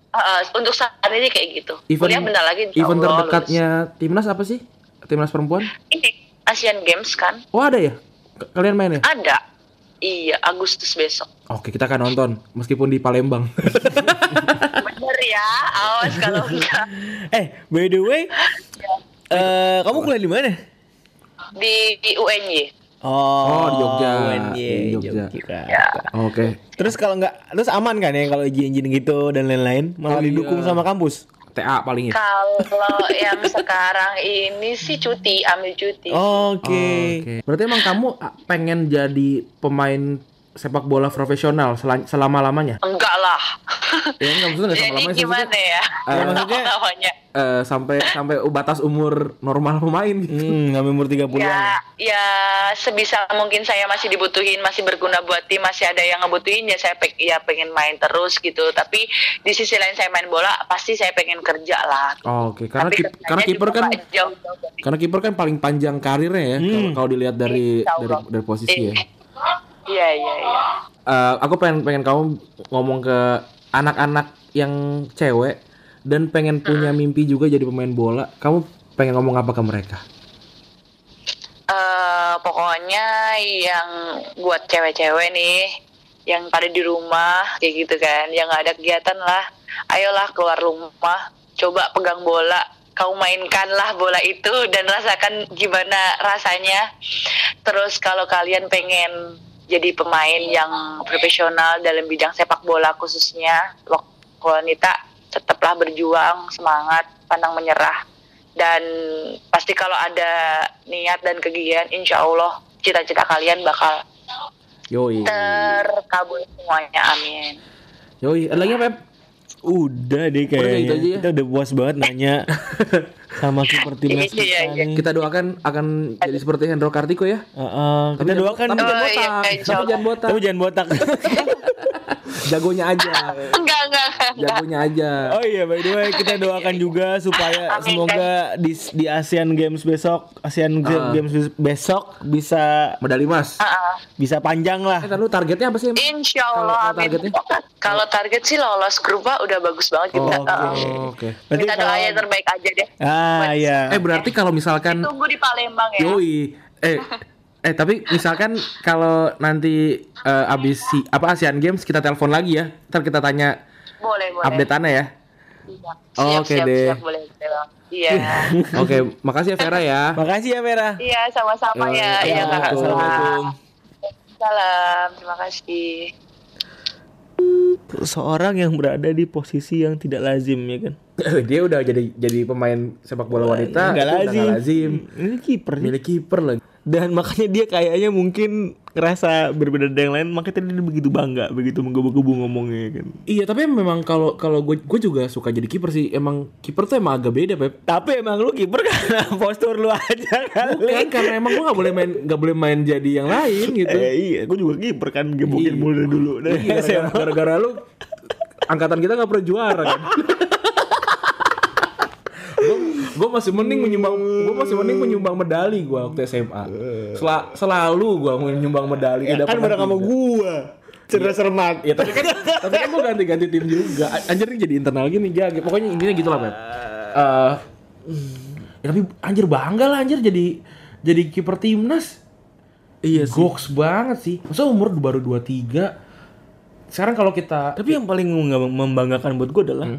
Uh, untuk saat ini kayak gitu kuliah bentar lagi insya event Allah terdekatnya timnas apa sih? Timnas perempuan? lulus. ini Asian Games kan Oh ada ya? K- Kalian main ya? ada iya Agustus besok Oke kita akan nonton meskipun di Palembang. bener ya awas kalau enggak Eh, by the way, eh kamu kuliah di mana? di, di UNY Oh, di Jogja. Di Jogja. ya Oke. Terus kalau nggak, terus aman kan ya kalau izin-izin gitu dan lain-lain, malah Oh, iya. didukung sama kampus. TA paling ya. kalau yang sekarang ini sih cuti ambil cuti Oke. Oke. Berarti emang kamu ah, pengen jadi pemain sepak bola profesional selama lamanya? enggak lah Ya enggak maksudnya enggak selama lamanya gimana ya Eh, maksudnya- eh, sampai sampai batas umur normal pemain gitu. Hmm, ngambil umur 30-an. ya ya sebisa mungkin saya masih dibutuhin masih berguna buat tim masih ada yang ngebutuhin ya saya peng- ya pengen main terus gitu tapi di sisi lain saya main bola pasti saya pengen kerja lah Oh, Oke, karena Tapi kip- karena kiper kan nggak jauh-jauh dari- karena kiper kan paling panjang karirnya ya kalau- kalau dilihat dari dari dari posisi ya. Iya iya iya. Eh, aku pengen pengen kamu ngomong ke anak-anak yang cewek dan pengen punya mimpi juga jadi pemain bola. Kamu pengen ngomong apa ke mereka? eh pokoknya yang buat cewek-cewek nih yang pada di rumah kayak gitu kan. Yang nggak ada kegiatan lah. Ayolah keluar rumah coba pegang bola. Kau mainkanlah bola itu dan rasakan gimana rasanya. Terus kalau kalian pengen jadi pemain yang profesional dalam bidang sepak bola khususnya. Wanita tetaplah berjuang semangat pantang menyerah. Dan pasti kalau ada niat dan kegiatan insya Allah cita-cita kalian bakal Yoi. terkabul semuanya. Amin. Yoi, ada lagi apa? Udah deh Udah, kayaknya. gitu aja ya? Kita udah puas banget nanya sama kiper timnas Iya, kita iya, iya. Kita doakan akan jadi seperti Hendro Kartiko ya. Heeh, kita jangan- doakan tapi jangan Oh, iya, botak. Tapi jangan botak. tapi jangan botak. Jagonya aja. enggak enggak. Jagonya aja. Oh iya, by the way kita doakan juga supaya Amin. semoga di di Asian Games besok, Asian Ah. Games bes- besok bisa Medali emas. Ah, ah. bisa panjang lah. Eh, kan lu targetnya apa sih? Insya Allah targetnya? kalau target sih lolos grup udah bagus banget Oh, kita Oke. Ah, ah. Oke. Berarti kita kalau- doa yang terbaik aja deh Ah iya. Eh berarti kalau misalkan tunggu di Palembang ya Yoi. Eh eh tapi misalkan kalau nanti eh, abis si apa Asian Games kita telepon lagi ya. Ntar kita tanya boleh boleh updateannya ya. Siap, Oke siap, deh. siap, boleh iya Oke, makasih ya Vera ya. Makasih ya Merah. iya sama-sama ya iya yo, kakak Assalamualaikum. salam terima kasih Seorang yang berada di posisi yang tidak lazim ya kan. Dia udah jadi jadi pemain sepak bola wanita. Nggak itu udah lazim. nggak lazim. Ini kiper. Milik kiper lagi. Dan makanya dia kayaknya mungkin ngerasa berbeda dari yang lain, makanya tadi dia begitu bangga, begitu menggebu-gebu ngomongnya kan. Iya, tapi memang kalau kalau gue gue juga suka jadi kiper sih. Emang kiper tuh emang agak beda, Pep. Tapi emang lu kiper karena postur lu aja kali. Bukan karena emang gue gak boleh main nggak boleh main jadi yang lain gitu. Eh, iya, gue juga kiper kan gebukin Iya. mulu dulu. Dari Iya, gara-gara, SMA. gara-gara lu angkatan kita gak pernah juara kan. gue masih mending menyumbang gue masih mending menyumbang medali gue waktu SMA Sela- selalu gue menyumbang medali Ya, tidak kan pernah bareng sama gua. Cerdas cermat. ya tapi kan tapi kan gue ganti-ganti tim juga. Anjir ini jadi internal gini ya pokoknya intinya gitu lah Pep Eh, ya, tapi anjir bangga lah anjir jadi jadi kiper timnas. Iya sih. goks banget sih. Masa umur baru 23 sekarang kalau kita Tapi yang paling mem- membanggakan buat gue adalah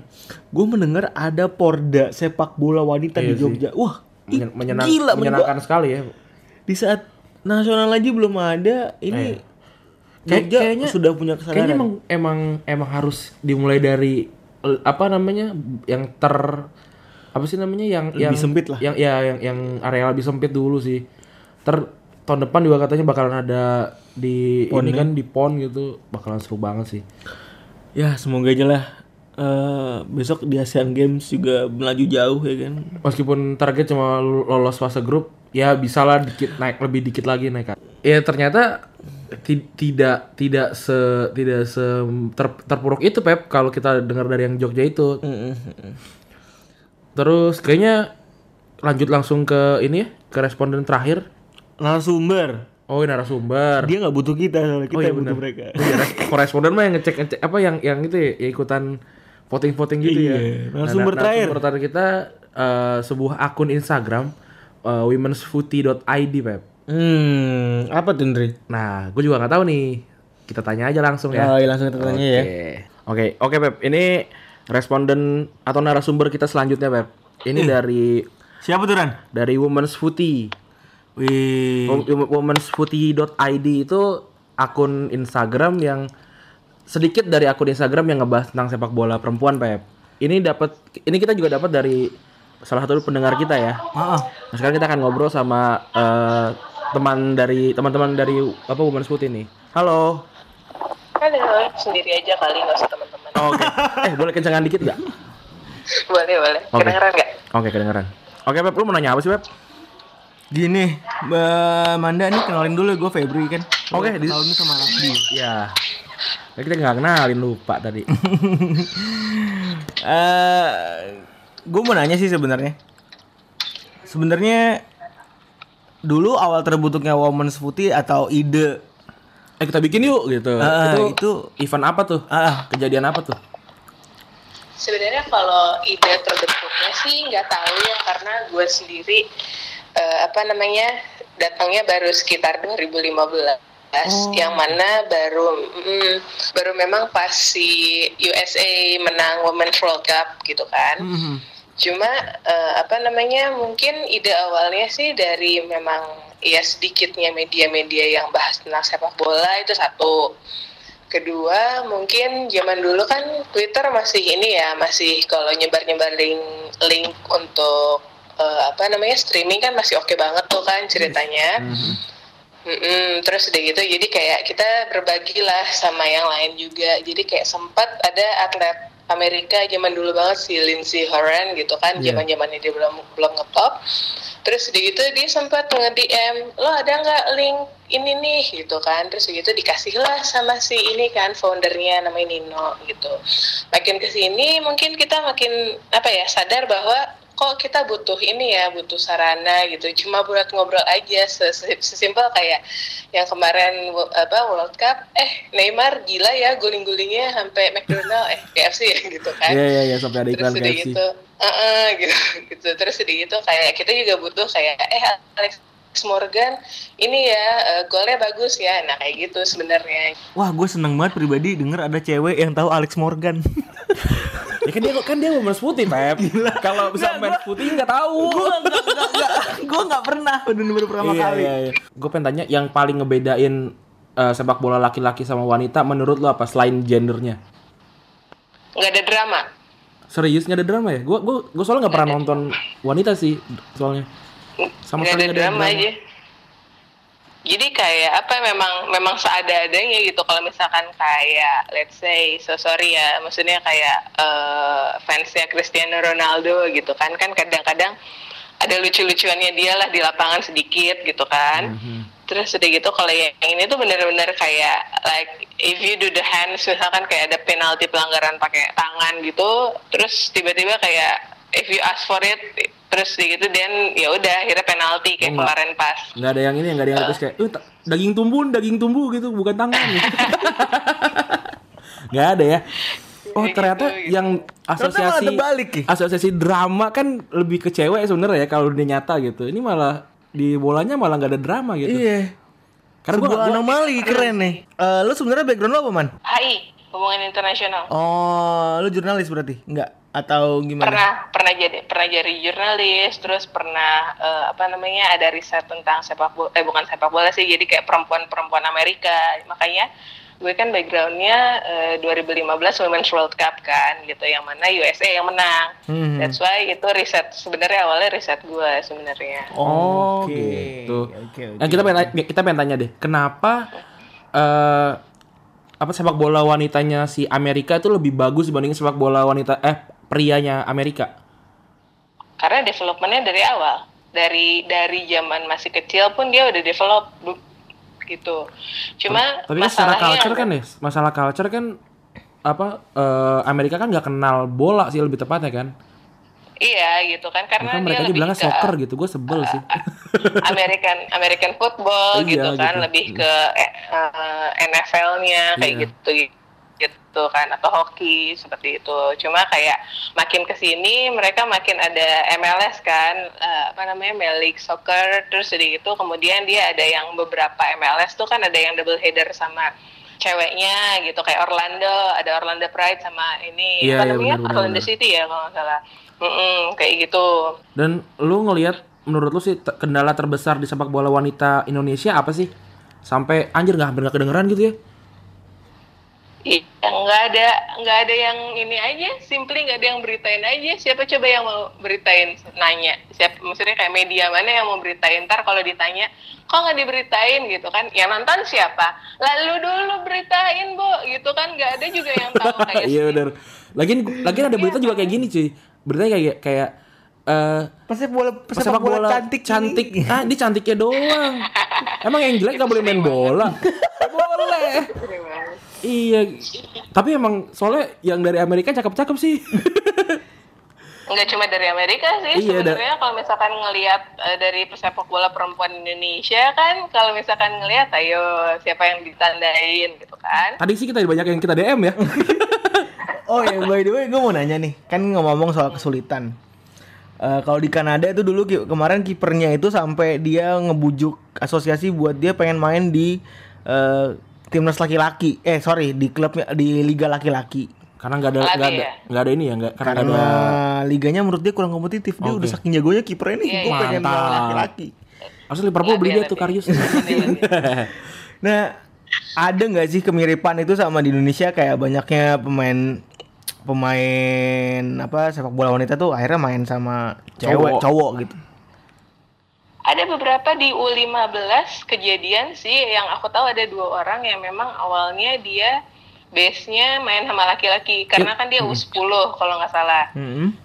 gue mendengar ada Porda sepak bola wanita di Iya sih. Jogja. Wah, ih, menyen- menyenang- gila men, menyenangkan sekali ya gua- Di saat nasional aja belum ada, ini Eh. Jogja kayaknya- sudah punya kesadaran. Kayaknya emang emang emang harus dimulai dari eh, apa namanya yang ter apa sih namanya yang Lebih yang sempit lah. Yang ya yang yang area lebih sempit dulu sih. Ter tahun depan juga katanya bakalan ada di ini kan di pon gitu bakalan seru banget sih. Ya semoga aja lah eh, besok di Asian Games juga melaju jauh ya kan. Meskipun target cuma lolos fase grup, ya bisa lah dikit naik lebih dikit lagi naik. Ya ternyata ti- tidak tidak se tidak se ter- terpuruk itu Pep kalau kita dengar dari yang Jogja itu. Terus kayaknya lanjut langsung ke ini ya, ke responden terakhir. Narasumber. Oh, ini narasumber. Dia nggak butuh kita, soalnya kita Oh, iya yang butuh mereka. Oh, iya, res- koresponden mah yang ngecek ngecek apa yang yang itu ya, ya ikutan voting-voting gitu ya. Iya, narasumber terakhir. narasumber terakhir kita eh, sebuah akun Instagram eh, womensfooty.id Pep. Hmm, apa tuh Ndri? Nah, gue juga nggak tahu nih. Kita tanya aja langsung ya. Oh, iya, langsung kita tanya ya. Oke. Oke, oke Pep. Ini responden atau narasumber kita selanjutnya Pep. Ini dari Siapa tuh Ran? dari Women's Footy. Wih. Wom- Womensfooty.id itu akun Instagram yang sedikit dari akun Instagram yang ngebahas tentang sepak bola perempuan Pep. Ini dapat ini kita juga dapat dari salah satu pendengar kita ya. Ah. Nah, sekarang kita akan ngobrol sama eh, teman dari teman-teman dari apa Women's Foot ini. Halo. Halo, sendiri aja kali nggak usah teman-teman. Oke. eh, boleh kencengan dikit nggak? Boleh boleh. Oke. Kedengeran nggak? Oke, kedengeran. Oke, Pep, lu mau nanya apa sih, Pep? Gini, Mbak Manda nih kenalin dulu gue Febri kan. Oke, di- Tahun ini sama Rafdi. Ya. Ya, kita nggak kenalin lupa tadi. Eh, gue mau nanya sih sebenarnya. Sebenarnya dulu awal terbentuknya Women's Footy atau ide eh, kita bikin yuk gitu. Ah, itu, itu event apa tuh? ah Kejadian apa tuh? Sebenarnya kalau ide terbentuknya sih nggak tahu ya karena gue sendiri eh, apa namanya datangnya baru sekitar 2015 yang mana baru mm, baru memang pas si USA menang Women's World Cup gitu kan. mhm. Cuma eh, apa namanya mungkin ide awalnya sih dari memang ya sedikitnya media-media yang bahas tentang sepak bola itu satu. Kedua mungkin zaman dulu kan Twitter masih ini ya masih kalau nyebar-nyebar link link untuk eh, apa namanya streaming kan masih oke banget tuh kan ceritanya. Mm-mm, terus udah gitu jadi kayak kita berbagi lah sama yang lain juga. Jadi kayak sempat ada atlet Amerika zaman dulu banget si Lindsey Horan gitu kan Iya. zaman zamannya dia belum belum ngetop terus udah gitu dia sempat nge DM lo ada nggak link ini nih? gitu kan. Terus gitu dikasih lah sama si ini kan foundernya namanya Nino gitu. Makin ke sini mungkin kita makin apa ya sadar bahwa kok kita butuh ini ya butuh sarana gitu. Cuma buat ngobrol aja ses- sesimpel kayak yang kemarin apa World Cup. Eh Neymar gila ya guling-gulingnya sampai McDonald eh KFC ya gitu kan. Iya, iya, iya, sampai ada iklan KFC. gitu "Uh-uh," gitu gitu. Terus udah gitu kayak kita juga butuh kayak eh Alex Morgan ini ya eh, golnya bagus ya. Nah kayak gitu sebenarnya. Wah, gue seneng banget pribadi denger ada cewek yang tahu Alex Morgan. Ya kan dia kan dia women's footy, Pep. Kalau bisa main footy nggak tahu. gue nggak gue pernah bener-bener pertama Iya, kali. iya, iya. Gue pengen tanya yang paling ngebedain eh, sepak bola laki-laki sama wanita menurut lo apa selain gendernya? nggak ada drama Serius nggak ada drama ya? Gue gue gue soalnya nggak pernah nonton wanita sih soalnya. Sama nggak sekali ada nggak drama aja jadi kayak apa memang memang seada-adanya gitu. Kalau misalkan kayak let's say so sorry ya maksudnya kayak eh, fansnya Cristiano Ronaldo gitu kan. Kan kadang-kadang ada lucu-lucuannya dia lah di lapangan sedikit gitu kan. Terus udah gitu kalau yang ini tuh bener-bener kayak like if you do the hands misalkan kayak ada penalti pelanggaran pakai tangan gitu terus tiba-tiba kayak if you ask for it terus gitu dan ya udah akhirnya penalti kayak Oh, kemarin pas Nggak ada yang ini nggak ada yang terus kayak, "Eh, ta- daging tumbuh, daging tumbuh gitu, bukan tangan." Nggak ada ya. Oh ternyata gitu, gitu. yang Ternyata malah asosiasi terbalik, Ki. asosiasi drama kan lebih ke cewek sebenarnya ya kalau dia nyata gitu. Ini malah di bolanya malah nggak ada drama gitu. Iya. Karena gua, Sebuah gua anomali keren nih. Eh, lu sebenarnya background lu apa man? HI hubungan internasional Oh, lu jurnalis berarti? Enggak? Atau gimana? pernah pernah jadi pernah jadi jurnalis terus pernah eh, apa namanya ada riset tentang sepak bola eh bukan sepak bola sih jadi kayak perempuan perempuan Amerika makanya gue kan backgroundnya eh, 2015 Women's World Cup kan gitu yang mana USA yang menang Hmm. that's why itu riset sebenarnya awalnya riset gue sebenarnya Oh, Oke. gitu. Oke, oke. Nah, kita pengen kita pengen tanya deh, kenapa eh apa sepak bola wanitanya si Amerika itu lebih bagus dibandingin sepak bola wanita eh prianya Amerika? karena developmentnya dari awal dari dari zaman masih kecil pun dia udah develop gitu cuma Tapi kan secara culture kan ya, masalah culture kan apa eh, Amerika kan nggak kenal bola sih lebih tepatnya kan? iya gitu kan karena dia mereka lebih bilangnya ke soccer gitu, gue sebel sih. American American football Iya, gitu kan gitu. lebih ke eh, eh, NFL-nya kayak Iya. gitu gitu kan atau hoki seperti itu cuma kayak makin ke sini mereka makin ada MLS kan eh, apa namanya League Soccer terus jadi itu kemudian dia ada yang beberapa MLS tuh kan ada yang double header sama ceweknya gitu kayak Orlando ada Orlando Pride sama ini Iya, apa iya, namanya benar, benar, Orlando. City ya kalau nggak salah Mm-mm, kayak gitu Dan lu ngelihat menurut lu sih kendala terbesar di sepak bola wanita Indonesia apa sih? Sampai anjir nggak hampir nggak kedengeran gitu ya? Iya, nggak ada nggak ada yang ini aja, simply nggak ada yang beritain aja. Siapa coba yang mau beritain nanya? Siapa maksudnya kayak media mana yang mau beritain? Ntar kalau ditanya, kok nggak diberitain gitu kan? Yang nonton siapa? Lalu dulu beritain, Bu, gitu kan? Nggak ada juga yang tahu kayak Iya benar. Lagian lagian ada berita juga kayak gini cuy. Beritanya kayak kayak eh Pesepak bola pesepak, sepak bola, bola cantik cantik. ini. Ah, dia cantiknya doang. Emang yang jelek gak boleh main bola? Nggak boleh. Iya. Tapi emang soalnya yang dari Amerika cakep-cakep sih. nggak cuma dari Amerika sih Iya, da- sebenarnya kalau misalkan ngelihat eh, dari pesepak bola perempuan Indonesia kan kalau misalkan ngelihat ayo siapa yang ditandain gitu kan Tadi sih kita banyak yang kita DM ya. Oh ya, by the way, gue mau nanya nih, kan ngomong soal kesulitan. Eh, kalau di Kanada itu dulu ki- kemarin kipernya itu sampai dia ngebujuk asosiasi buat dia pengen main di eh, timnas laki-laki. Eh sorry, di klubnya di liga laki-laki. Karena nggak ada nggak ada ya? nggak ada ini ya nggak karena Karena ada. liganya menurut dia kurang kompetitif. Dia Oke. udah saking jagonya kipernya nih, Iya, gue iya. pengen laki-laki. Maksudnya Liverpool beli dia tuh. Karius. Lebih, lebih. Nah, ada nggak sih kemiripan itu sama di Indonesia kayak banyaknya pemain pemain apa sepak bola wanita tuh akhirnya main sama cewek Cowok. cowok gitu. Ada beberapa di U15 kejadian sih yang aku tahu ada dua orang yang memang awalnya dia base-nya main sama laki-laki karena kan dia U10 kalau nggak salah.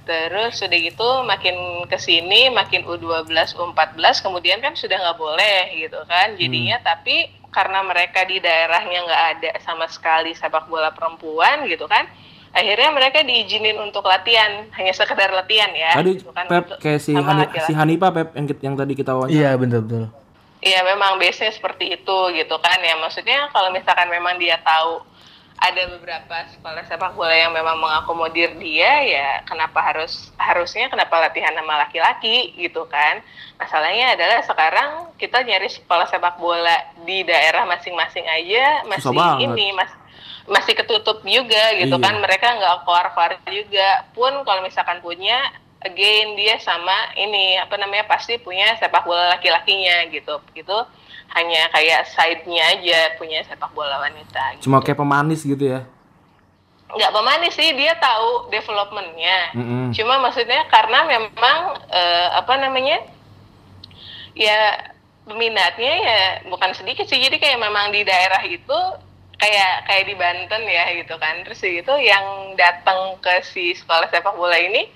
Terus sudah gitu makin ke sini makin U12 U14 kemudian kan sudah nggak boleh gitu kan jadinya tapi karena mereka di daerahnya nggak ada sama sekali sepak bola perempuan gitu kan akhirnya mereka diizinin untuk latihan hanya sekedar latihan ya Tadi gitu kan, Pep untuk- kayak si Hani, si Hanipa Pep yang, yang tadi kita wawancara. Iya betul betul. Iya memang base-nya seperti itu gitu kan ya maksudnya kalau misalkan memang dia tahu ada beberapa sekolah sepak bola yang memang mengakomodir dia ya kenapa harus harusnya kenapa latihan sama laki-laki gitu kan masalahnya adalah sekarang kita nyari sekolah sepak bola di daerah masing-masing aja masih ini mas masih ketutup juga gitu Iya. kan mereka nggak keluar-keluar juga pun kalau misalkan punya again dia sama ini apa namanya pasti punya sepak bola laki-lakinya gitu gitu hanya kayak side-nya aja punya sepak bola wanita gitu. Cuma kayak pemanis gitu ya. nggak pemanis sih dia tahu developmentnya Mm-mm. cuma maksudnya karena memang eh, apa namanya ya peminatnya ya bukan sedikit sih jadi kayak memang di daerah itu kayak kayak di Banten ya gitu kan. Terus gitu yang datang ke si sekolah sepak bola ini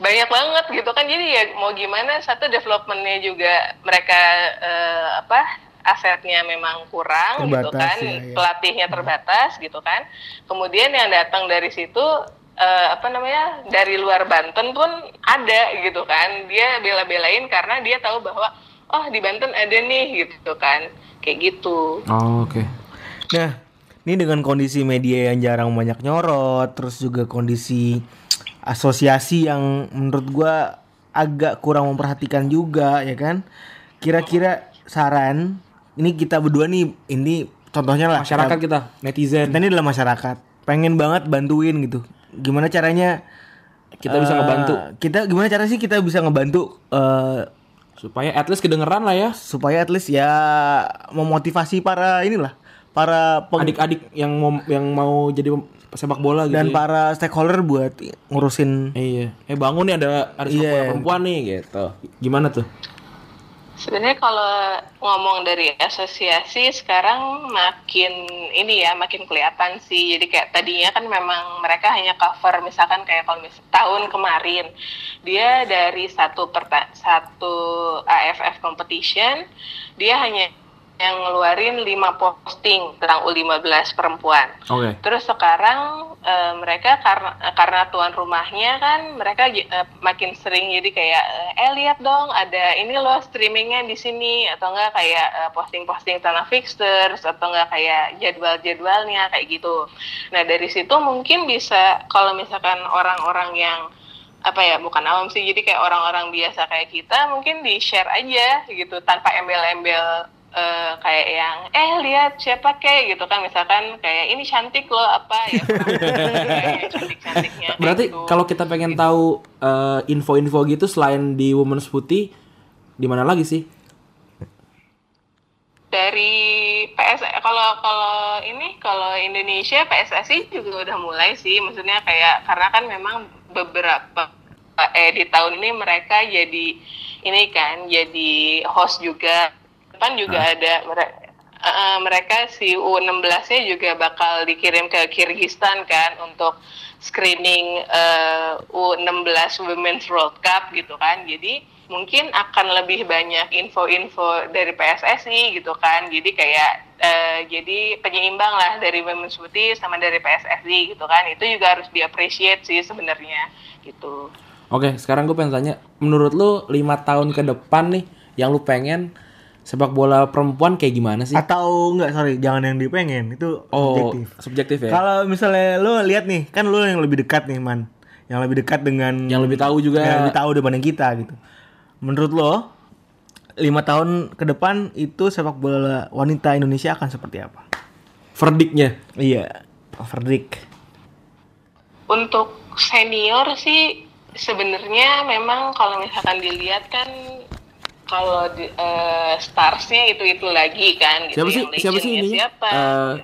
banyak banget gitu kan. Jadi ya mau gimana satu developmentnya juga mereka eh, apa asetnya memang kurang gitu Terbatas, kan. ya, ya. pelatihnya terbatas gitu kan. Kemudian yang datang dari situ eh, apa namanya dari luar Banten pun ada gitu kan. Dia bela-belain karena dia tahu bahwa oh di Banten ada nih gitu kan. Kayak gitu. Oh, oke. Nah, ini dengan kondisi media yang jarang banyak nyorot, terus juga kondisi asosiasi yang menurut gua agak kurang memperhatikan juga, ya kan? Kira-kira saran, ini kita berdua nih, ini contohnya lah Masyarakat kita, netizen. kita ini adalah masyarakat, pengen banget bantuin gitu. Gimana caranya? Kita bisa eh, ngebantu Kita gimana cara sih kita bisa ngebantu eh, supaya at least kedengeran lah ya. supaya at least ya memotivasi para inilah para peng- adik-adik yang mau yang mau jadi sepak bola gitu dan ya. para stakeholder buat ngurusin Eh, iya eh bangun nih ada ada sepak Iya. bola perempuan nih gitu gimana tuh Sebenarnya kalau ngomong dari asosiasi sekarang makin ini ya makin kelihatan sih. Jadi kayak tadinya kan memang mereka hanya cover misalkan kayak kalau mis tahun kemarin dia dari satu perta satu AFF competition dia hanya yang ngeluarin 5 posting tentang U15 perempuan. oke Terus sekarang eh, mereka karena karena tuan rumahnya kan mereka eh, makin sering jadi kayak eh lihat dong ada ini loh streamingnya di sini atau enggak kayak eh, posting-posting tanah fixtures atau enggak kayak jadwal-jadwalnya kayak gitu. Nah dari situ mungkin bisa kalau misalkan orang-orang yang apa ya bukan awam sih jadi kayak orang-orang biasa kayak kita mungkin di share aja gitu tanpa embel-embel eh, kayak yang eh lihat siapa kayak gitu kan. Misalkan kayak ini cantik loh apa ya? Cantik cantiknya berarti kalau kita pengen tahu eh, info-info gitu selain di Women's Putih di mana lagi sih? Dari PS kalau kalau ini kalau Indonesia PSSI juga udah mulai sih. Maksudnya kayak karena kan memang beberapa eh di tahun ini mereka jadi ini kan jadi host juga kan juga ada mere- eh, mereka si U16-nya juga bakal dikirim ke Kyrgyzstan kan untuk screening eh, U16 Women's World Cup gitu kan. Jadi mungkin akan lebih banyak info-info dari PSSI gitu kan. Jadi kayak eh, jadi penyeimbang lah dari Women's Putih sama dari PSSI gitu kan. Itu juga harus diapresiasi sih sebenarnya gitu. Oke, sekarang gue pengen tanya, menurut lu lima tahun ke depan nih, yang lu pengen sepak bola perempuan kayak gimana sih? atau enggak sorry jangan yang dipengen itu Oh, subjektif. subjektif ya. Kalau misalnya lu lihat nih, kan lu yang lebih dekat nih, Man. Yang lebih dekat dengan Yang lebih tahu juga. yang lebih tahu dibanding kita gitu. Menurut lo, lima tahun ke depan itu sepak bola wanita Indonesia akan seperti apa? Verdiknya. Iya, verdict. untuk senior sih sebenarnya memang kalau misalkan dilihat kan kalau eh, starsnya itu itu lagi kan gitu Siapa sih? yang Siapa sih ininya? siapa Eh,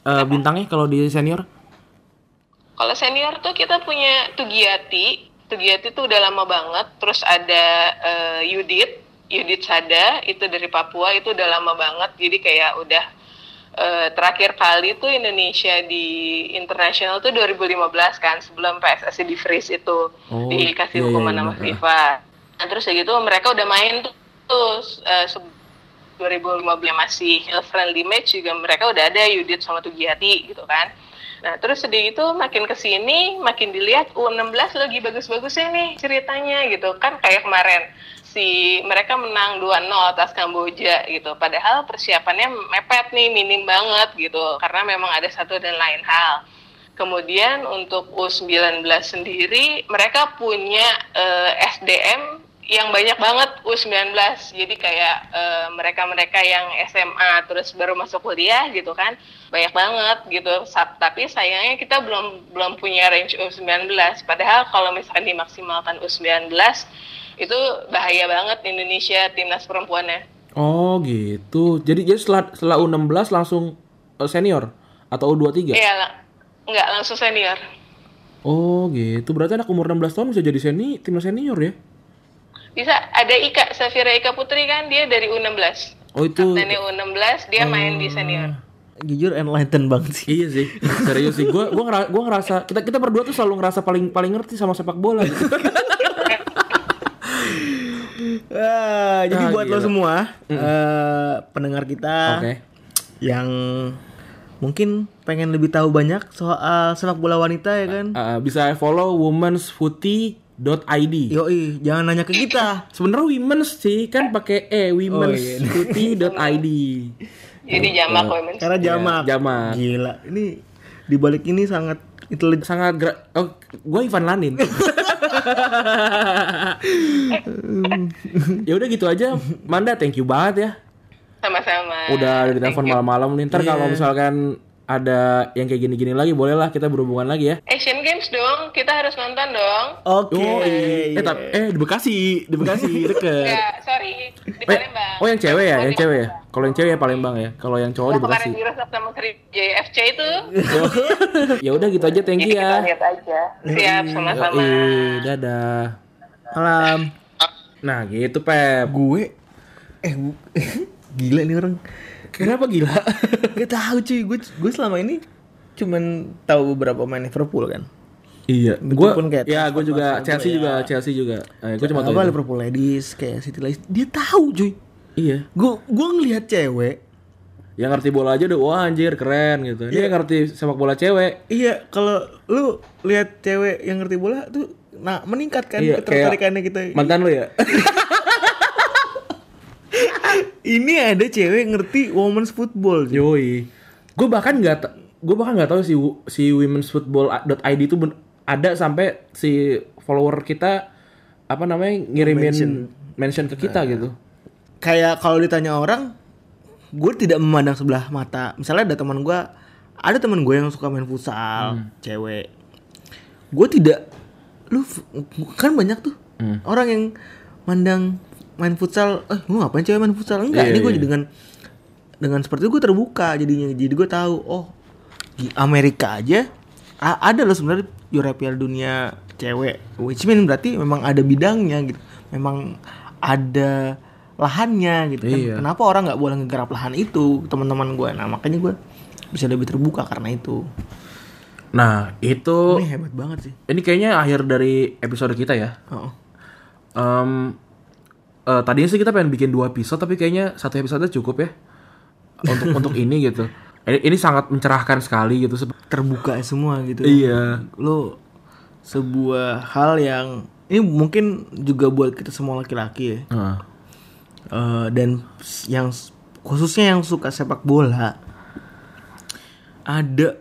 Eh, bintangnya kalau di senior? Kalau senior tuh kita punya Tugiati. Tugiati tuh udah lama banget. Terus ada eh, Yudit, Yudit Sada itu dari Papua itu udah lama banget. Jadi kayak udah eh, terakhir kali tuh Indonesia di internasional tuh 2015 kan sebelum PSSI di freeze itu Oh, dikasih iya, iya, hukuman iya, sama. FIFA. Nah, terus ya gitu mereka udah main tuh, tuh eh, se- 2015 masih friendly match juga mereka udah ada Yudit sama Tugiati gitu kan. Nah terus sedih itu makin ke sini makin dilihat U16 lagi bagus-bagusnya nih ceritanya gitu kan kayak kemarin si mereka menang 2-0 atas Kamboja gitu. Padahal persiapannya mepet nih minim banget gitu karena memang ada satu dan lain hal. Kemudian untuk U19 sendiri mereka punya eh, SDM yang banyak banget U19 jadi kayak eh, mereka-mereka yang SMA terus baru masuk kuliah gitu kan banyak banget gitu tapi sayangnya kita belum belum punya range U19 padahal kalau misalkan dimaksimalkan U19 itu bahaya banget Indonesia timnas perempuannya Oh gitu. Jadi jadi setelah setelah U16 langsung eh, senior atau U23? Iya lah nggak langsung senior Oh gitu. Berarti anak umur 16 tahun bisa jadi seni timnas senior ya? Bisa ada Ika Safira Ika Putri kan dia dari U16 Oh itu. Kaptennya U16 dia main di senior Jujur enlighten banget sih. Iya sih, serius sih. Gua gua, ngera- gua ngerasa kita kita berdua tuh selalu ngerasa paling paling ngerti sama sepak bola gitu. Ah, jadi Ah, buat lo gila. semua eh, pendengar kita Oke. yang mungkin pengen lebih tahu banyak soal sepak bola wanita ya kan? Eh, bisa follow womensfooty.id. Yoi, jangan nanya ke kita. Sebenarnya women's sih kan pakai e iya. womensfooty.id. jadi jamak women Karena jamak. Iya, jamak. Gila, ini di balik ini sangat intelijen. Sangat gra- oh, gue Ivan Lanin. ya udah gitu aja. Manda, thank you banget ya. sama-sama Udah ada di telepon malam-malam nih. Ntar kalau misalkan ada yang kayak gini-gini lagi, bolehlah kita berhubungan lagi ya. Asian Games dong, kita harus nonton dong. Oke. Oh, eh, tapi- eh di Bekasi, di Bekasi deket. Enggak, sorry, di Eh, Palembang. oh yang cewek ya, yang cewek ya. Kalau yang cewek ya Palembang ya. Kalau yang cowok di kemarin Bekasi. dirusak sama JFC itu. ya udah gitu aja, thank you kita ya. lihat aja. Siap, sama-sama. Yoi, dadah. Malam. Nah, gitu Pep. Gue eh gila nih orang. Kenapa gila? Gak tahu cuy, gue gue selama ini cuman tahu beberapa main Liverpool kan. iya, gue pun kayak ya gue juga Chelsea ya. juga Chelsea juga. Eh, gue cuma tahu apa. Liverpool ladies kayak City ladies. Dia tahu cuy. Iya. Gue gue ngelihat cewek. Yang ngerti bola aja udah wah anjir keren gitu. Dia ngerti sepak bola cewek. Iya, kalau lu lihat cewek yang ngerti bola tuh nah meningkat kan Iya, ketertarikannya kita. Mantan lu ya? Ini ada cewek ngerti women's football. cuy. Yoi. Gue bahkan nggak gue bahkan nggak tahu si si women's football.id itu ada sampai si follower kita apa namanya ngirimin mention, ke kita gitu. Kayak kalau ditanya orang, gue tidak memandang sebelah mata. Misalnya ada teman gue, ada teman gue yang suka main futsal, cewek. Gue tidak, lu kan banyak tuh orang yang mandang main futsal, eh lu ngapain cewek main futsal? Enggak, Iya, ini gue iya. dengan dengan seperti itu gue terbuka jadinya. Jadi gue tahu, oh di Amerika aja ada loh sebenarnya juara piala dunia cewek. Which mean berarti memang ada bidangnya gitu. Memang ada lahannya gitu kan. Iya. Kenapa orang nggak boleh ngegarap lahan itu teman-teman gue? Nah makanya gue bisa lebih terbuka karena itu. Nah itu Ini hebat banget sih. ini kayaknya akhir dari episode kita ya. Oh. Em, eh, tadinya sih kita pengen bikin dua episode tapi kayaknya satu episode cukup ya untuk untuk ini gitu. Ini, ini sangat mencerahkan sekali gitu. Terbuka semua gitu. Iya. Lo sebuah hal yang ini mungkin juga buat kita semua laki-laki ya. Heeh. Eh, dan yang khususnya yang suka sepak bola ada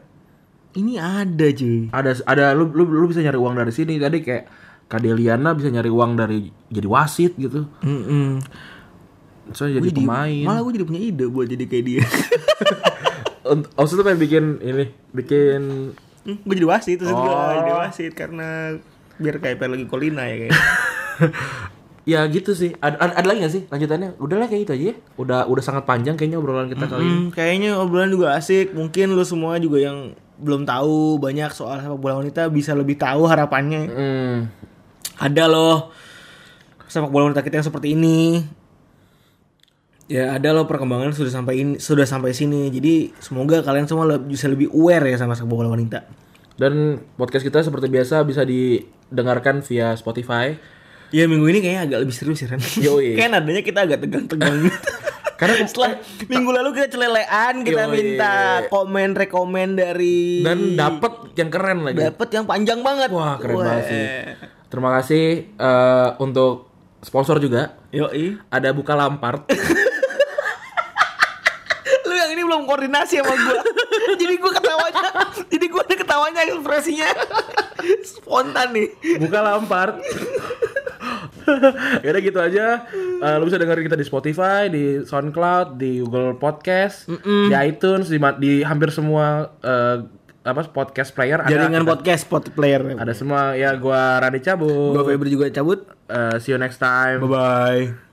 ini ada cuy ada ada lu, lu lu bisa nyari uang dari sini tadi kayak Kadeliana bisa nyari uang dari jadi wasit gitu. Mm-mm. soalnya jadi Gua jadi- pemain. malah gue jadi punya ide buat jadi kayak dia. Aus tuh pengen bikin ini bikin gue jadi wasit terus gue Oh. jadi wasit karena biar kayak lagi Kolina ya kayak. Ya gitu sih. Ada, ada, ada lagi gak sih lanjutannya? Udahlah kayak gitu aja ya. Udah udah sangat panjang kayaknya obrolan kita kali ini. Hmm, kayaknya obrolan juga asik. Mungkin lo semua juga yang belum tahu banyak soal sepak bola wanita bisa lebih tahu harapannya. Hmm. Ada loh. Sepak bola wanita kita yang seperti ini. Ya ada loh perkembangan sudah sampai ini sudah sampai sini. Jadi semoga kalian semua bisa lebih aware ya sama sepak bola wanita. Dan podcast kita seperti biasa bisa didengarkan via Spotify. Ya minggu ini kayaknya agak lebih serius ya kan Yoi. kayak nadanya kita agak tegang-tegang. Karena setelah minggu lalu kita celelean kita Yoi. minta komen rekomen dari dan dapat yang keren lagi. Dapat yang panjang banget. Wah keren Wah. banget sih terima kasih eh, untuk sponsor juga. Yoi. ada buka lampart lu yang ini belum koordinasi sama gua. Jadi gua ketawanya jadi gua ada ketawanya ekspresinya. Spontan nih. Buka lampart Yaudah gitu aja. Eh, Lu bisa dengerin kita di Spotify Di Soundcloud Di Google Podcast Di iTunes Di, di hampir semua eh, apa podcast player ada, jaringan ada, podcast pot player. Ada semua ya gua Rani cabut. Gua Febri juga cabut. Eh, see you next time. Bye bye